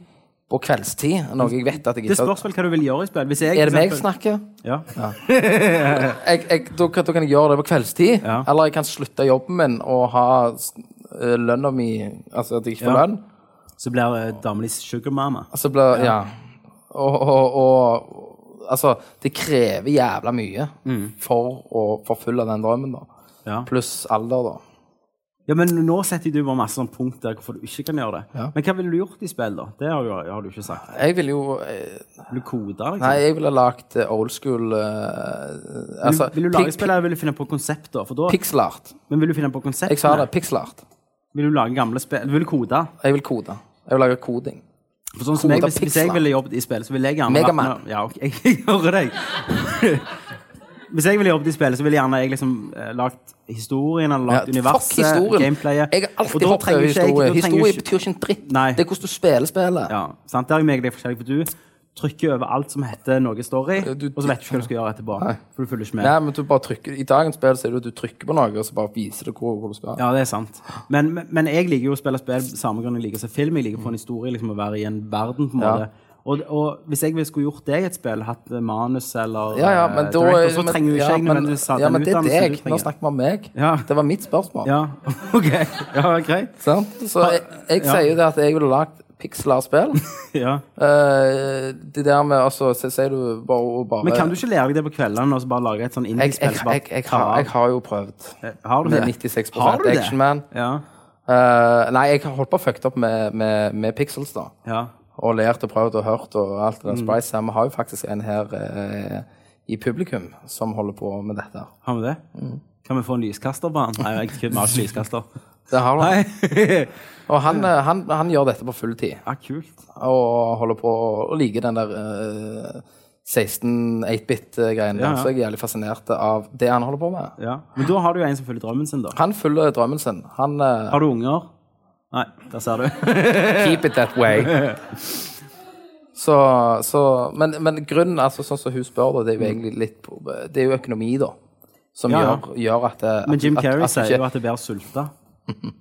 på kveldstid, noe jeg vet at jeg ikke Det spørs vel hva du vil gjøre i spill. Hvis jeg, Er det meg jeg snakker? Ja. jeg, jeg, da, kan- da kan jeg gjøre det på kveldstid. Ja. Eller jeg kan slutte jobben min og ha uh, lønna mi Altså at jeg ikke får Ja. lønn. Så blir det damelig di sugar mama. Altså blir Ja. Og, og, og Altså, det krever jævla mye for å forfølge den drømmen, da. Ja. Pluss alder, da. Ja, men nå setter du bare masse sånn punkt der hvorfor du ikke kan gjøre det. Ja. Men hva ville du gjort i spill, da? Det har du, har du ikke sagt. Jeg ville jo eh, Vil du kode, liksom? Nei, jeg ville lagd eh, old school eh, altså, vil, du, vil du lage spill, eller vil du finne på konsept, da? For da pi- Pixel art. men vil du finne på konsept? Jeg sa det. Pixel art. Vil du lage gamle spill? Vil du kode? Jeg vil kode. Jeg vil lage koding. For sånn som jeg, hvis, hvis jeg ville jobbet i spill, så ville jeg gjerne Megaman. Ja, ok, jeg hører deg. Hvis jeg ville jobbet i spillet, så ville gjerne jeg liksom eh, lagt historien eller lagt Ja, universet, gameplayet. Jeg har alltid trenger over ikke jeg- historie. Historie betyr ikke en dritt. Nei. Det er hvordan du spiller spillet. Ja, sant? Der er er forskjellig, for du trykker over alt som heter noe story, du- og så vet du ikke hva du skal gjøre etterpå. Nei. For du følger ikke med. Nei, men du bare trykker I dagens spill så er det at du trykker på noe, og så bare viser det hvor, hvor du skal. Ja, det er sant. Men, men, jeg liker jo å spille spill samme grunn jeg liker å se film. Jeg liker å få en historie, liksom å være i en verden, på en Ja. Og, og hvis jeg skulle gjort deg et spill, hatt eh, manus eller Ja, ja, men eh, da director, så trenger jo ikke jeg men- ja, ha Ja, men det er deg. Nå snakker vi om meg. Ja. Det var mitt spørsmål. Ja, ok. Ja, greit. Sant? Så jeg, jeg Ja. sier jo det at jeg ville lagd pixelar-spill. Ja. Uh, det der med altså, så sier du bare bare Men kan du ikke lære deg det på kveldene og så bare lage et sånn jeg, jeg, jeg, jeg, jeg, har, jo prøvd. Har du Med det? 96 Har du det? Action Man. Ja. Uh, nei, jeg har holdt på å fucke opp med, med, med pixels, da. ja. Og lært og prøvd og hørt og alt Mm. det der sprice her. Vi har jo faktisk en her eh, i publikum som holder på med dette. Har vi det? Mm. Kan vi få en lyskaster på han? Nei, jeg vi har ikke lyskaster. Det har. Nei. Og han, eh, han, han gjør dette på full tid. Ja, kult. Og holder på og liker den der eh, 16 8-bit-greien. Ja, ja. Så jeg er jævlig fascinert av det han holder på med. Ja. Men da har du jo en som følger drømmen sin, da. Han følger drømmen sin. Han eh, Har du unger? Nei, der ser du. Keep it that way. Så, så Men, men grunnen, altså sånn som hun spør, da, det er jo egentlig litt Det er jo økonomi, da. Som Ja, ja. gjør, gjør at det, Men Jim Carrey sier jo at det blir sulta.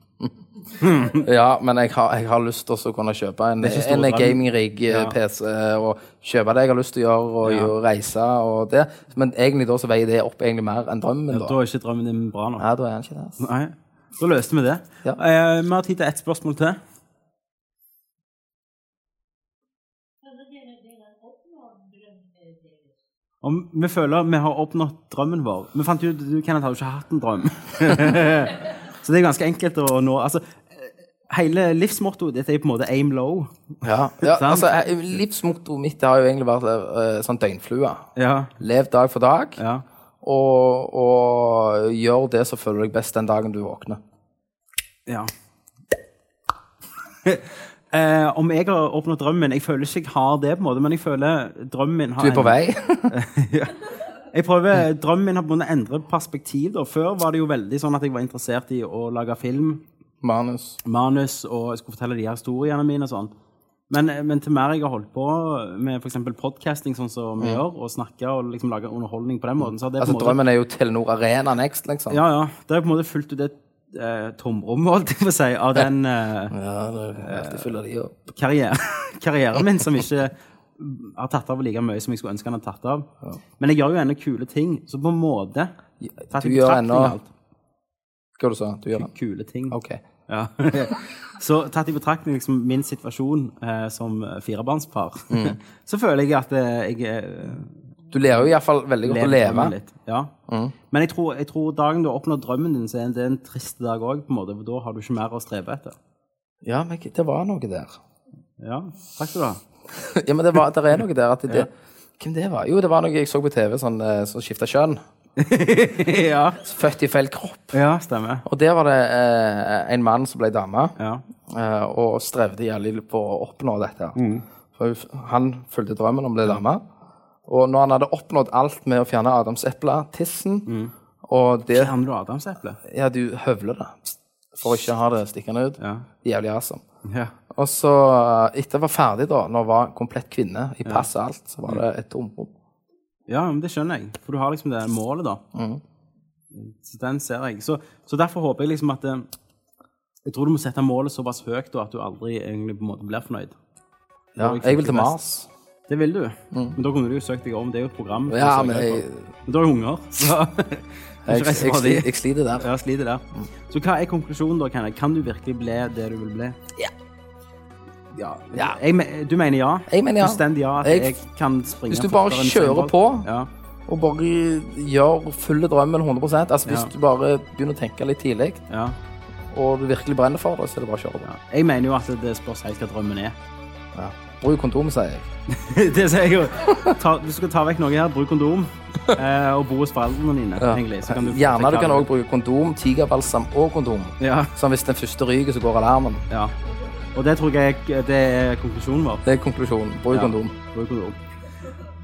Ja, men jeg har, jeg har lyst til å kunne kjøpe en, en drøm. gaming-rigg Ja. PC og kjøpe det jeg har lyst til å gjøre, og Ja. og reise og det. Men egentlig da så veier det opp egentlig mer enn drømmen, Da da. er ikke drømmen din bra nok. Nei, da er den ikke det. altså. Nei. Da løste vi det. Ja. Eh, vi har tid til ett spørsmål til. Om vi føler vi har oppnådd drømmen vår. Vi fant jo, Du Kenneth, har jo ikke hatt en drøm. Så det er ganske enkelt å nå. Altså, hele livsmottoet ditt er på en måte aim low. Ja, ja altså eh, Livsmottoet mitt har jo egentlig vært uh, sånn døgnflue. Ja. Lev dag for dag, ja. Og, og gjør det som føler deg best den dagen du våkner. Ja. eh, om jeg har oppnådd drømmen min Jeg føler ikke jeg har det, på en måte, men jeg føler drømmen min har Du er på vei. Jeg prøver, Drømmen min har på en måte endret perspektiv. Da. Før var det jo veldig sånn at jeg var interessert i å lage film, Manus. manus, og jeg skulle fortelle de her historiene mine og sånn. Men, men til mer jeg har holdt på med f.eks. podcasting, sånn som vi gjør, og snakke og liksom lage underholdning på den måten, så det Altså måte Drømmen er jo Telenor Arena Next, liksom. Ja, ja. Det har på en måte fulgt ut et eh, tomrommet, holdt jeg på å si, av den eh, Ja, det er de opp. karriere, karrieren min som ikke har tatt av like mye som jeg skulle ønske han hadde tatt av. Men jeg gjør jo ennå kule ting, så på en måte Du gjør ennå. Hva du sa du? gjør det? Kule ting. OK. Ja. så tatt i betraktning liksom, min situasjon eh, som firebarnspar, Mm. så føler jeg at eh, jeg eh, Du lærer jo iallfall veldig godt å leve. litt. Ja. Men jeg tror, jeg tror dagen du har oppnådd drømmen din, så er det en trist dag òg, for da har du ikke mer å strebe etter. Ja, men det var noe der. Ja, takk skal du ha. Ja, men det, var, det, er noe der at det, Hvem det var? Jo, det var noe jeg så på TV, sånn eh, som skifta kjønn. ja. Født i feil kropp. ja, stemmer. Og der var det eh, en mann som ble dame, Ja. eh, og strevde jævlig på å oppnå dette. Mm. For han fulgte drømmen om å bli dame. Og når han hadde oppnådd alt med å fjerne adamseplet, tissen Mm. og det Fjerner du adamseplet? Ja, du høvler det for å ikke ha det stikkende ut. Ja. Jævlig awesome. ja. Og så, etter jeg var ferdig, da, når jeg var komplett kvinne, i pass og alt, så var det et tomrom. Ja, men det skjønner jeg. For du har liksom det målet, da. Så den ser jeg. Så, så derfor håper jeg liksom at eh, Jeg tror du må sette målet såpass høyt da, at du aldri egentlig på en måte blir fornøyd. Ja, jeg jeg vil til Mars. Det vil du. Men da kunne du jo søkt deg om. Det er jo et program. Ja, men jeg. Men da har jo unger. Så jeg, jeg, jeg, jeg sliter der. Ja, sliter der. Så hva er konklusjonen da, Kenneth? Kan du virkelig bli det du vil bli? Ja. Ja. Jeg, du mener ja? Jeg mener ja. Fullstendig ja. At Jeg- jeg, kan springe Hvis du bare kjører på. Ja. Og bare gjør fulle drømmen 100 Altså Hvis Ja. du bare begynner å tenke litt tidlig, ja. og du virkelig brenner for det, så er det bare å kjøre på. Jeg mener jo at det spørs helt hva drømmen er. Ja. Bruk kondom, sier jeg. det sier jeg jo. Ta, du skal ta vekk noe her, bruk kondom. Eh, og bo hos foreldrene dine, Ja. egentlig. Så kan du Gjerne du kan også òg bruke kondom, tigerbalsam og kondom. ja, Sånn hvis den første ryker, så går alarmen. ja. Og det tror jeg det er konklusjonen vår. Det er konklusjonen. Bruk Ja. kondom. Bruk kondom.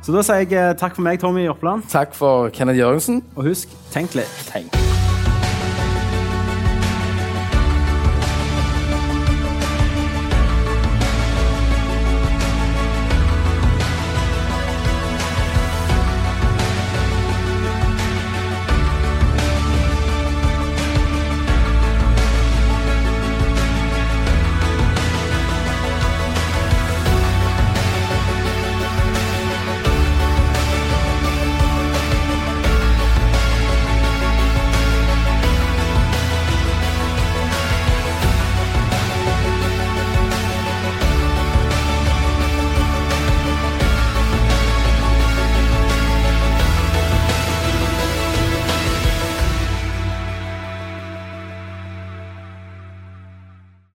Så da sier jeg eh, takk for meg, Tommy Oppland. Takk for Kenneth Jørgensen. Og husk, tenk litt. Tenk.